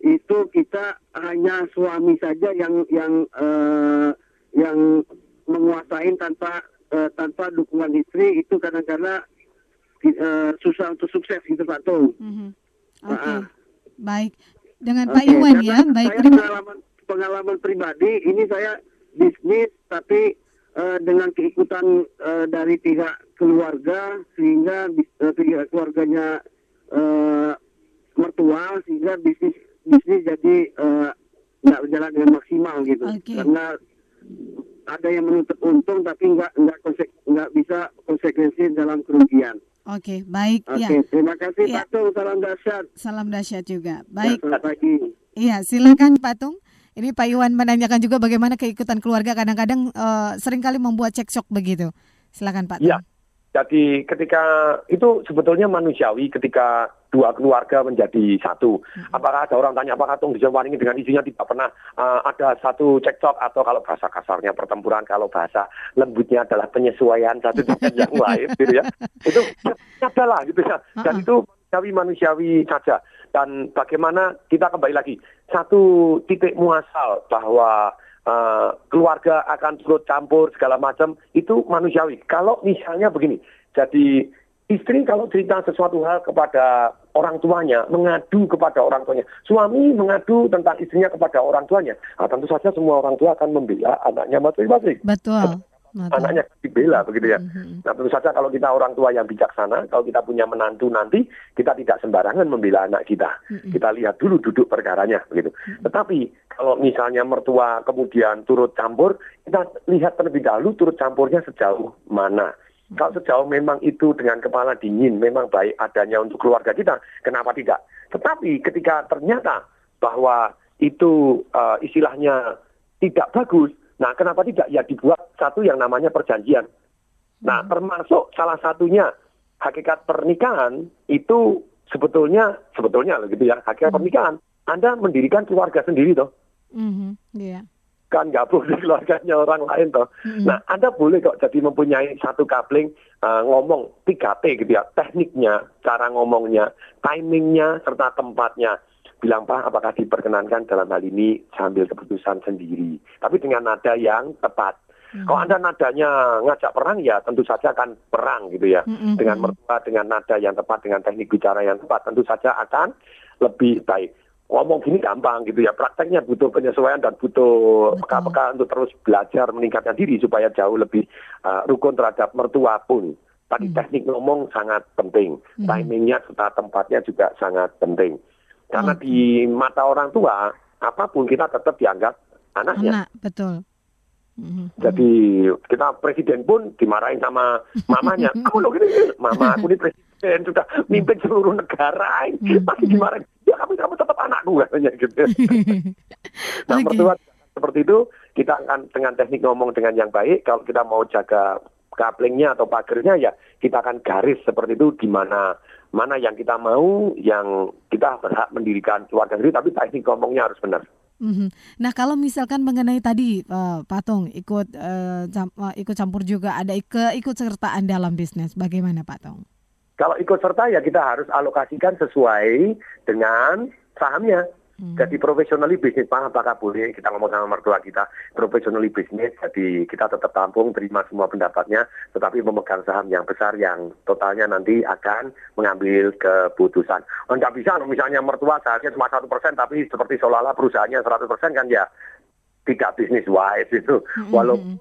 itu kita hanya suami saja yang yang eh, yang menguasai tanpa eh, tanpa dukungan istri itu kadang-kala eh, susah untuk sukses gitu Pak Tung. Mhm. Oke, Ah, baik. Dengan Oke, Pak Iwan ya, baik. Saya Terima pengalaman pengalaman pribadi ini saya bisnis tapi eh, dengan keikutan eh, dari pihak keluarga sehingga eh, pihak keluarganya eh, mertua sehingga bisnis bisnis jadi nggak berjalan dengan maksimal gitu Oke. karena ada yang menuntut untung tapi nggak nggak konsek, nggak bisa konsekuensi dalam kerugian. Oke, baik Oke, ya. terima kasih Ya. Pak Tung, salam dahsyat. Salam dahsyat juga. Ya, Baik. selamat pagi. Iya, silakan Patung. Ini Pak Iwan menanyakan juga bagaimana keikutan keluarga kadang-kadang eh, sering kali membuat cekcok begitu. Silakan Pak. Iya. Jadi ketika itu sebetulnya manusiawi ketika dua keluarga menjadi satu. Apakah ada orang tanya apakah Tung Waringin dengan istrinya tidak pernah uh, ada satu cekcok atau kalau bahasa kasarnya pertempuran, kalau bahasa lembutnya adalah penyesuaian satu dengan yang lain gitu ya. Itu adalah gitu ya. Dan itu manusiawi manusiawi saja. Dan bagaimana kita kembali lagi satu titik muasal bahwa uh, keluarga akan turut campur segala macam itu manusiawi. Kalau misalnya begini, jadi istri kalau cerita sesuatu hal kepada orang tuanya, mengadu kepada orang tuanya, suami mengadu tentang istrinya kepada orang tuanya, nah, tentu saja semua orang tua akan membela anaknya masing-masing. Betul. Anaknya dibela begitu ya. Nah tentu saja kalau kita orang tua yang bijaksana, kalau kita punya menantu nanti, kita tidak sembarangan membela anak kita. Kita lihat dulu duduk perkaranya begitu. Tetapi kalau misalnya mertua kemudian turut campur, kita lihat terlebih dahulu turut campurnya sejauh mana. Kalau sejauh memang itu dengan kepala dingin, memang baik adanya untuk keluarga kita, kenapa tidak? Tetapi ketika ternyata bahwa itu uh, istilahnya tidak bagus, nah kenapa tidak ya dibuat satu yang namanya perjanjian. Nah termasuk salah satunya hakikat pernikahan itu sebetulnya sebetulnya gitu ya hakikat pernikahan Anda mendirikan keluarga sendiri toh Mhm, Iya. Kan gabung di keluarganya orang lain toh. Nah, Anda boleh kok jadi mempunyai satu coupling uh, ngomong 3T gitu ya, tekniknya, cara ngomongnya, timingnya, serta tempatnya. Bilang Pak, apakah diperkenankan dalam hal ini sambil keputusan sendiri, tapi dengan nada yang tepat. Kalau Anda nadanya ngajak perang ya tentu saja akan perang gitu ya. Mm-mm. Dengan mertua, dengan nada yang tepat, dengan teknik bicara yang tepat tentu saja akan lebih baik. Ngomong gini gampang gitu ya, prakteknya butuh penyesuaian dan butuh peka-peka untuk terus belajar meningkatkan diri supaya jauh lebih uh, rukun terhadap mertua pun Tadi teknik ngomong sangat penting, Hmm. timingnya serta tempatnya juga sangat penting. Karena di mata orang tua, apa pun kita tetap dianggap anaknya. Anak, betul. Mhm. Jadi kita presiden pun dimarahin sama mamanya. Kamu loh gini, gini. mama aku ini presiden sudah mimpin seluruh negara, masih dimarahin. Ya kamu kamu tetap anakku katanya gitu. nah mertua seperti itu kita akan dengan teknik ngomong dengan yang baik. Kalau kita mau jaga kaplingnya atau pagernya ya kita akan garis seperti itu di mana mana yang kita mau, yang kita berhak mendirikan keluarga sendiri, tapi teknik ngomongnya harus benar. Mhm. Nah kalau misalkan mengenai tadi eh, Patung ikut cam- eh, ikut campur juga ada ke ikut sertaan dalam bisnis, bagaimana Patung? Kalau ikut serta ya kita harus alokasikan sesuai dengan sahamnya. Jadi profesionally bisnis mana apakah boleh kita ngomong sama mertua kita profesionally bisnis jadi kita tetap tampung terima semua pendapatnya tetapi memegang saham yang besar yang totalnya nanti akan mengambil keputusan. Oh, nggak bisa misalnya mertua sahamnya cuma satu persen tapi seperti seolah-olah perusahaannya 100 persen kan ya tidak bisnis wise itu. Walaupun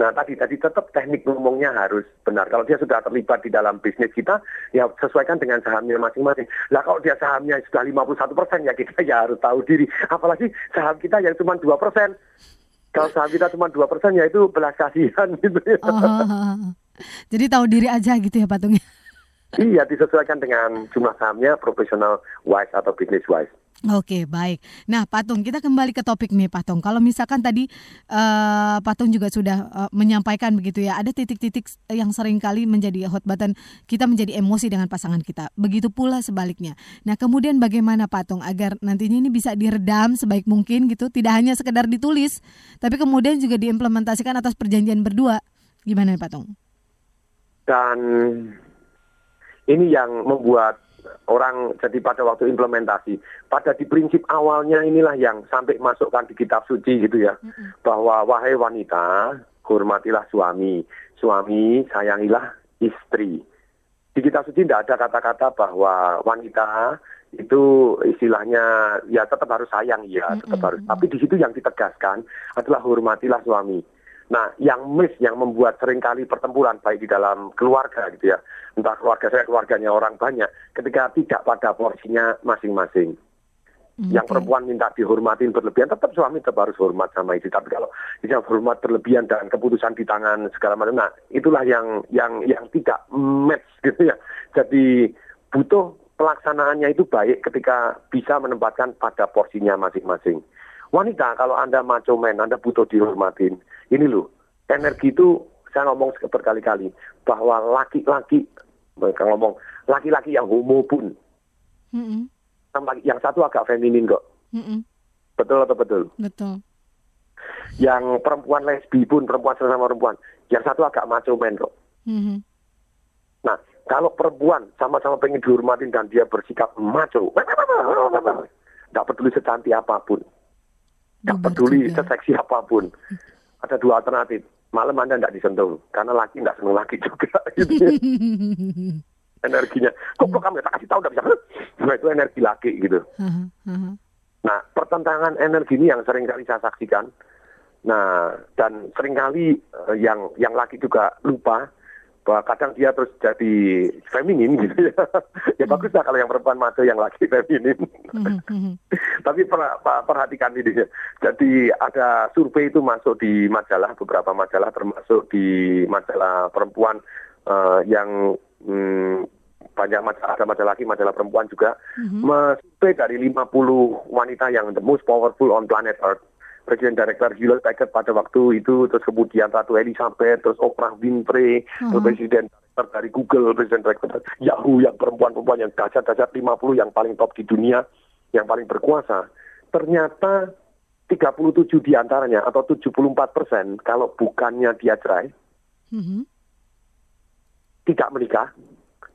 Nah tadi tadi tetap teknik ngomongnya harus benar. Kalau dia sudah terlibat di dalam bisnis kita, ya sesuaikan dengan sahamnya masing-masing. Lah kalau dia sahamnya sudah 51 persen, ya kita ya harus tahu diri. Apalagi saham kita yang cuma 2 persen. Kalau saham kita cuma 2 persen, ya itu belas kasihan gitu ya. Oh, jadi tahu diri aja gitu ya Patung. Iya disesuaikan dengan jumlah sahamnya profesional wise atau business wise. Oke, baik. Nah, Patung, kita kembali ke topik nih, Patung. Kalau misalkan tadi eh, Patung juga sudah eh, menyampaikan begitu ya, ada titik-titik yang sering kali menjadi hot button kita menjadi emosi dengan pasangan kita. Begitu pula sebaliknya. Nah, kemudian bagaimana Patung agar nantinya ini bisa diredam sebaik mungkin gitu, tidak hanya sekedar ditulis, tapi kemudian juga diimplementasikan atas perjanjian berdua. Gimana Patung? Dan ini yang membuat orang jadi pada waktu implementasi. Pada di prinsip awalnya inilah yang sampai masukkan di kitab suci gitu ya. Bahwa wahai wanita hormatilah suami. Suami sayangilah istri. Di kitab suci tidak ada kata-kata bahwa wanita itu istilahnya ya tetap harus sayang ya tetap harus. Tapi di situ yang ditegaskan adalah hormatilah suami Nah, yang miss yang membuat sering kali pertempuran baik di dalam keluarga gitu ya, entah keluarga saya keluarganya orang banyak, ketika tidak pada porsinya masing-masing. Yang perempuan minta dihormatin berlebihan, tetap suami tetap harus hormat sama istri. Tapi kalau dia hormat berlebihan dan keputusan di tangan segala macam, nah itulah yang yang yang tidak match gitu ya. Jadi butuh pelaksanaannya itu baik ketika bisa menempatkan pada porsinya masing-masing. Wanita, kalau Anda macho man, Anda butuh dihormatin. Ini loh, energi itu saya ngomong berkali-kali bahwa laki-laki, mereka ngomong laki-laki yang homo pun, Mm-mm. sama yang satu agak feminin kok. Mm-mm. Betul atau betul? Betul. Yang perempuan lesbi pun, perempuan sesama perempuan, yang satu agak macho man kok. Mhm. Nah, kalau perempuan sama-sama pengen dihormatin dan dia bersikap macho, nggak peduli secantik apa pun, nggak peduli seseksi apa pun, ada dua alternatif. Malam Anda nggak disentuh, karena laki nggak seneng laki juga. Gitu ya. Energinya, kok kok kamu tak kasih tahu nggak bisa? Nah, itu energi laki gitu. Nah, pertentangan energi ini yang sering kali saya saksikan. Nah, dan sering kali eh, yang yang laki juga lupa bahwa kadang dia terus jadi feminin gitu ya. ya bagus lah kalau yang perempuan maco yang laki feminin. Tapi per- per- perhatikan ini ya. Jadi ada survei itu masuk di majalah beberapa majalah termasuk di majalah perempuan eh, yang hmm, banyak majalah ada majalah laki, majalah perempuan juga. Survei dari 50 wanita yang the most powerful on planet Earth. Presiden Director Hewlett Packard pada waktu itu, terus kemudian Ratu Elizabeth, terus Oprah Winfrey, terus Presiden Director dari Google, Presiden Director dari Yahoo, yang perempuan-perempuan yang dahsyat-dahsyat 50 yang paling top di dunia, yang paling berkuasa. Ternyata 37 di antaranya atau 74 persen kalau bukannya dia cerai, Mhm. tidak menikah,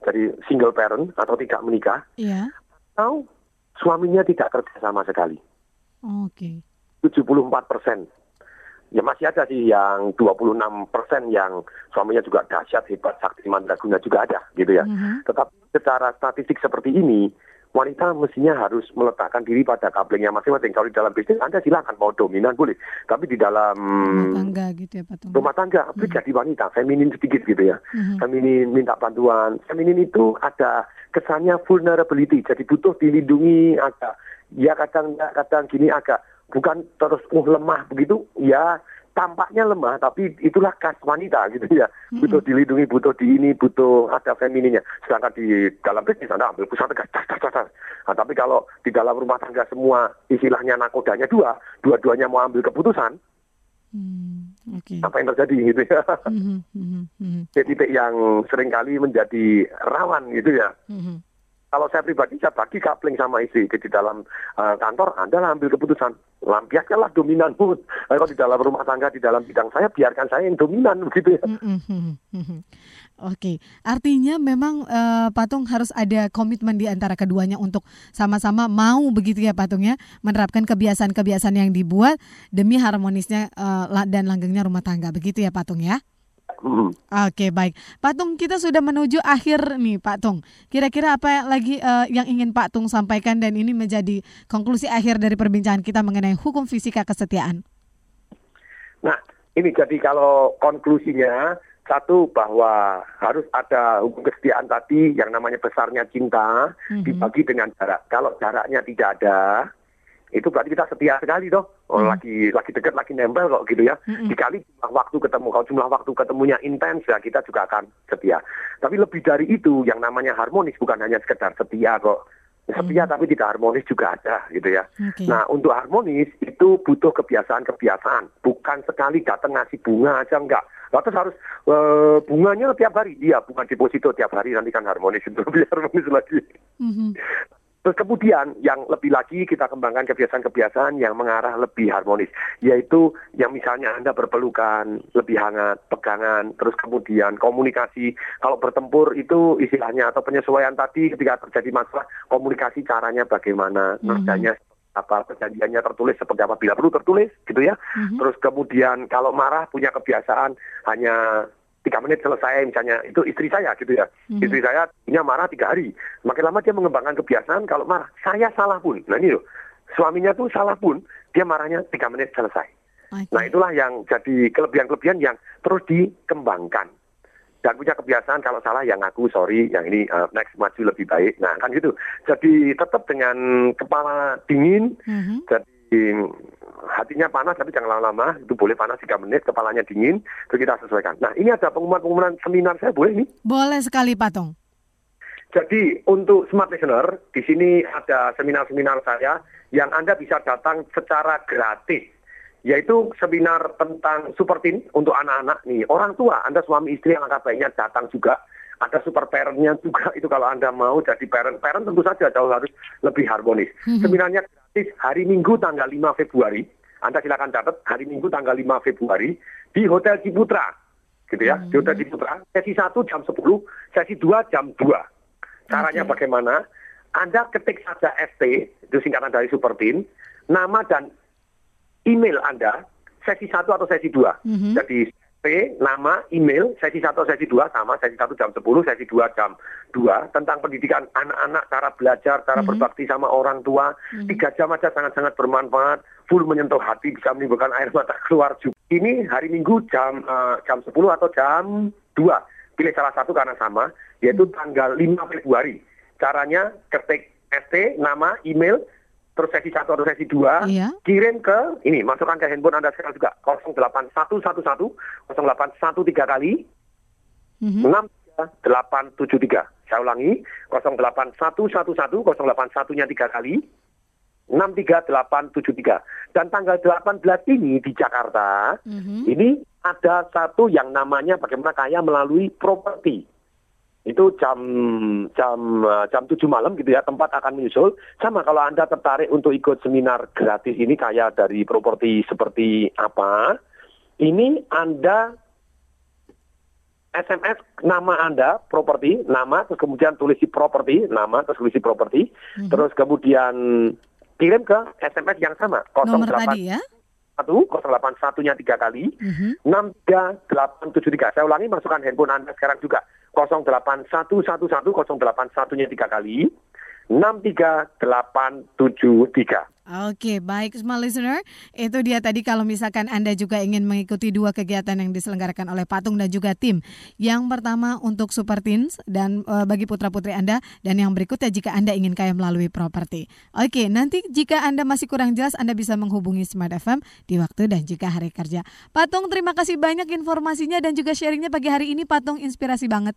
jadi single parent atau tidak menikah, Iya. atau suaminya tidak kerja sama sekali. Oke. 74 persen. Ya masih ada sih yang 26 persen yang suaminya juga dahsyat, hebat, sakti, mandraguna juga ada gitu ya. Tetapi secara statistik seperti ini, wanita mestinya harus meletakkan diri pada kaplingnya masing-masing. Kalau di dalam bisnis Anda silakan mau dominan boleh, tapi di dalam Rumah tangga gitu ya Pak Tung. rumah tangga Hmm. jadi wanita, feminin sedikit gitu ya. Feminin minta bantuan. Feminin itu ada kesannya vulnerability, jadi butuh dilindungi agak ya kadang kadang gini agak bukan terus uh lemah begitu, ya tampaknya lemah tapi itulah khas wanita gitu ya. Butuh dilindungi, butuh di ini, butuh ada femininnya. Sedangkan di dalam bisnis Anda ambil pusat tegas, tas, tas, tas. Nah, tapi kalau di dalam rumah tangga semua istilahnya nakodanya dua, dua-duanya mau ambil keputusan, Oke. apa yang terjadi gitu ya. Mhm, mhm, mhm, titik yang sering kali menjadi rawan gitu ya. mhm. Kalau saya pribadi saya bagi kapling sama istri di dalam eh, kantor Anda ambil keputusan lampiaskanlah dominanmu. Kalau di dalam rumah tangga di dalam bidang saya biarkan saya yang dominan begitu ya. Mhm, mhm. Oke, artinya memang eh, Patung harus ada komitmen di antara keduanya untuk sama-sama mau begitu ya Patung ya menerapkan kebiasaan-kebiasaan yang dibuat demi harmonisnya la- dan langgengnya rumah tangga begitu ya Patung ya. Hmm. Oke baik, Pak Tung kita sudah menuju akhir nih Pak Tung. Kira-kira apa lagi eh, yang ingin Pak Tung sampaikan dan ini menjadi konklusi akhir dari perbincangan kita mengenai hukum fisika kesetiaan. Nah, ini jadi kalau konklusinya satu bahwa harus ada hukum kesetiaan tadi yang namanya besarnya cinta dibagi dengan jarak. Kalau jaraknya tidak ada, itu berarti kita setia sekali toh. Oh, lagi lagi dekat, lagi nempel kok gitu ya. Dikali jumlah waktu ketemu, kalau jumlah waktu ketemunya intens ya kita juga akan setia. Tapi lebih dari itu, yang namanya harmonis bukan hanya sekedar setia kok. Setia tapi tidak harmonis juga ada gitu ya. Oke. Nah untuk harmonis itu butuh kebiasaan-kebiasaan, bukan sekali datang ngasih bunga aja enggak. Lalu harus eh, bunganya tiap hari, iya bunga deposito tiap hari nanti kan harmonis itu lebih harmonis lagi. Mhm. Terus kemudian yang lebih lagi kita kembangkan kebiasaan-kebiasaan yang mengarah lebih harmonis, yaitu yang misalnya Anda berpelukan, lebih hangat, pegangan, terus kemudian komunikasi. Kalau bertempur itu istilahnya atau penyesuaian tadi ketika terjadi masalah, komunikasi caranya bagaimana, nadanya apa perjanjiannya tertulis seperti apa bila perlu tertulis gitu ya. Terus kemudian kalau marah punya kebiasaan hanya tiga menit selesai misalnya. Itu istri saya gitu ya. Mhm. istri saya punya marah tiga hari. Makin lama dia mengembangkan kebiasaan kalau marah saya salah pun. Nah ini loh. Suaminya tuh salah pun dia marahnya tiga menit selesai. Nah itulah yang jadi kelebihan-kelebihan yang terus dikembangkan. Dan punya kebiasaan kalau salah yang aku sorry yang ini uh, next maju lebih baik. Nah kan gitu. Jadi tetap dengan kepala dingin jadi hatinya panas tapi jangan lama-lama. Itu boleh panas 3 menit kepalanya dingin itu kita sesuaikan. Nah ini ada pengumuman-pengumuman seminar saya boleh nih Boleh sekali Pak Tung. jadi untuk smart listener di sini ada seminar-seminar saya yang Anda bisa datang secara gratis. Yaitu seminar tentang super teen untuk anak-anak nih. Orang tua Anda suami istri yang angkat baiknya datang juga. Ada super parentnya juga. Itu kalau Anda mau jadi parent parent tentu saja jauh harus lebih harmonis. Mhm. seminarnya gratis hari Minggu tanggal 5 Februari Anda silakan catat hari Minggu tanggal 5 Februari di Hotel Ciputra gitu ya di Hotel Ciputra sesi 1 jam 10 sesi 2 jam 2 Caranya bagaimana? Anda ketik saja ST, itu singkatan dari Super nama dan email Anda, sesi 1 atau sesi 2. Mhm. Jadi Nama, email, sesi 1 atau sesi 2 sama, sesi 1 jam 10, sesi 2 jam 2, tentang pendidikan anak-anak, cara belajar, cara berbakti sama orang tua. Tiga jam aja sangat-sangat bermanfaat, full menyentuh hati, bisa menimbulkan air mata keluar juga. Ini hari Minggu jam eh, jam 10 atau jam 2 pilih salah satu karena sama, yaitu tanggal 5 Februari. Caranya ketik ST, nama, email, terus sesi 1 atau sesi 2, Iya. kirim ke, ini, masukkan ke handphone Anda sekarang juga, 08111, 0813 kali, Mhm. 63873. Saya ulangi, 08111, 081-nya 3 kali, 63873. Dan tanggal 18 ini di Jakarta, ini ada satu yang namanya bagaimana kaya melalui properti. Itu jam jam eh, jam 7 malam gitu ya, tempat akan menyusul. Sama kalau Anda tertarik untuk ikut seminar gratis ini kaya dari properti seperti apa, ini Anda SMS nama Anda, properti, nama, terus kemudian tulis di properti, nama, terus tulis di properti, terus kemudian kirim ke SMS yang sama, Nomor 08 tadi ya. 1 081-nya 3 kali, 63873. Saya ulangi, masukkan handphone Anda sekarang juga. 08111 081-nya 3 kali, 63873. Oke, baik semua listener. Itu dia tadi kalau misalkan Anda juga ingin mengikuti dua kegiatan yang diselenggarakan oleh Patung dan juga tim. Yang pertama untuk Super Teens dan e, bagi putra-putri Anda dan yang berikutnya jika Anda ingin kaya melalui properti. Oke, nanti jika Anda masih kurang jelas Anda bisa menghubungi Smart FM di waktu dan juga hari kerja. Patung, terima kasih banyak informasinya dan juga sharingnya pagi hari ini Patung inspirasi banget.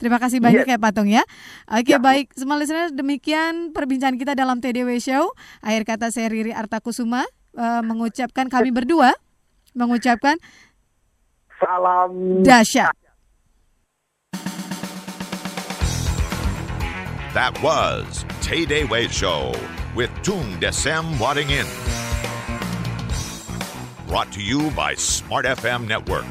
Terima kasih banyak yes. ya Patung ya. Oke ya. baik, semua listener demikian perbincangan kita dalam TDW Show. Akhir kata saya Riri Artakusuma uh, mengucapkan kami berdua mengucapkan salam dahsyat. That was TDW Show with Tung Desem Wadding In. Brought to you by Smart FM Network.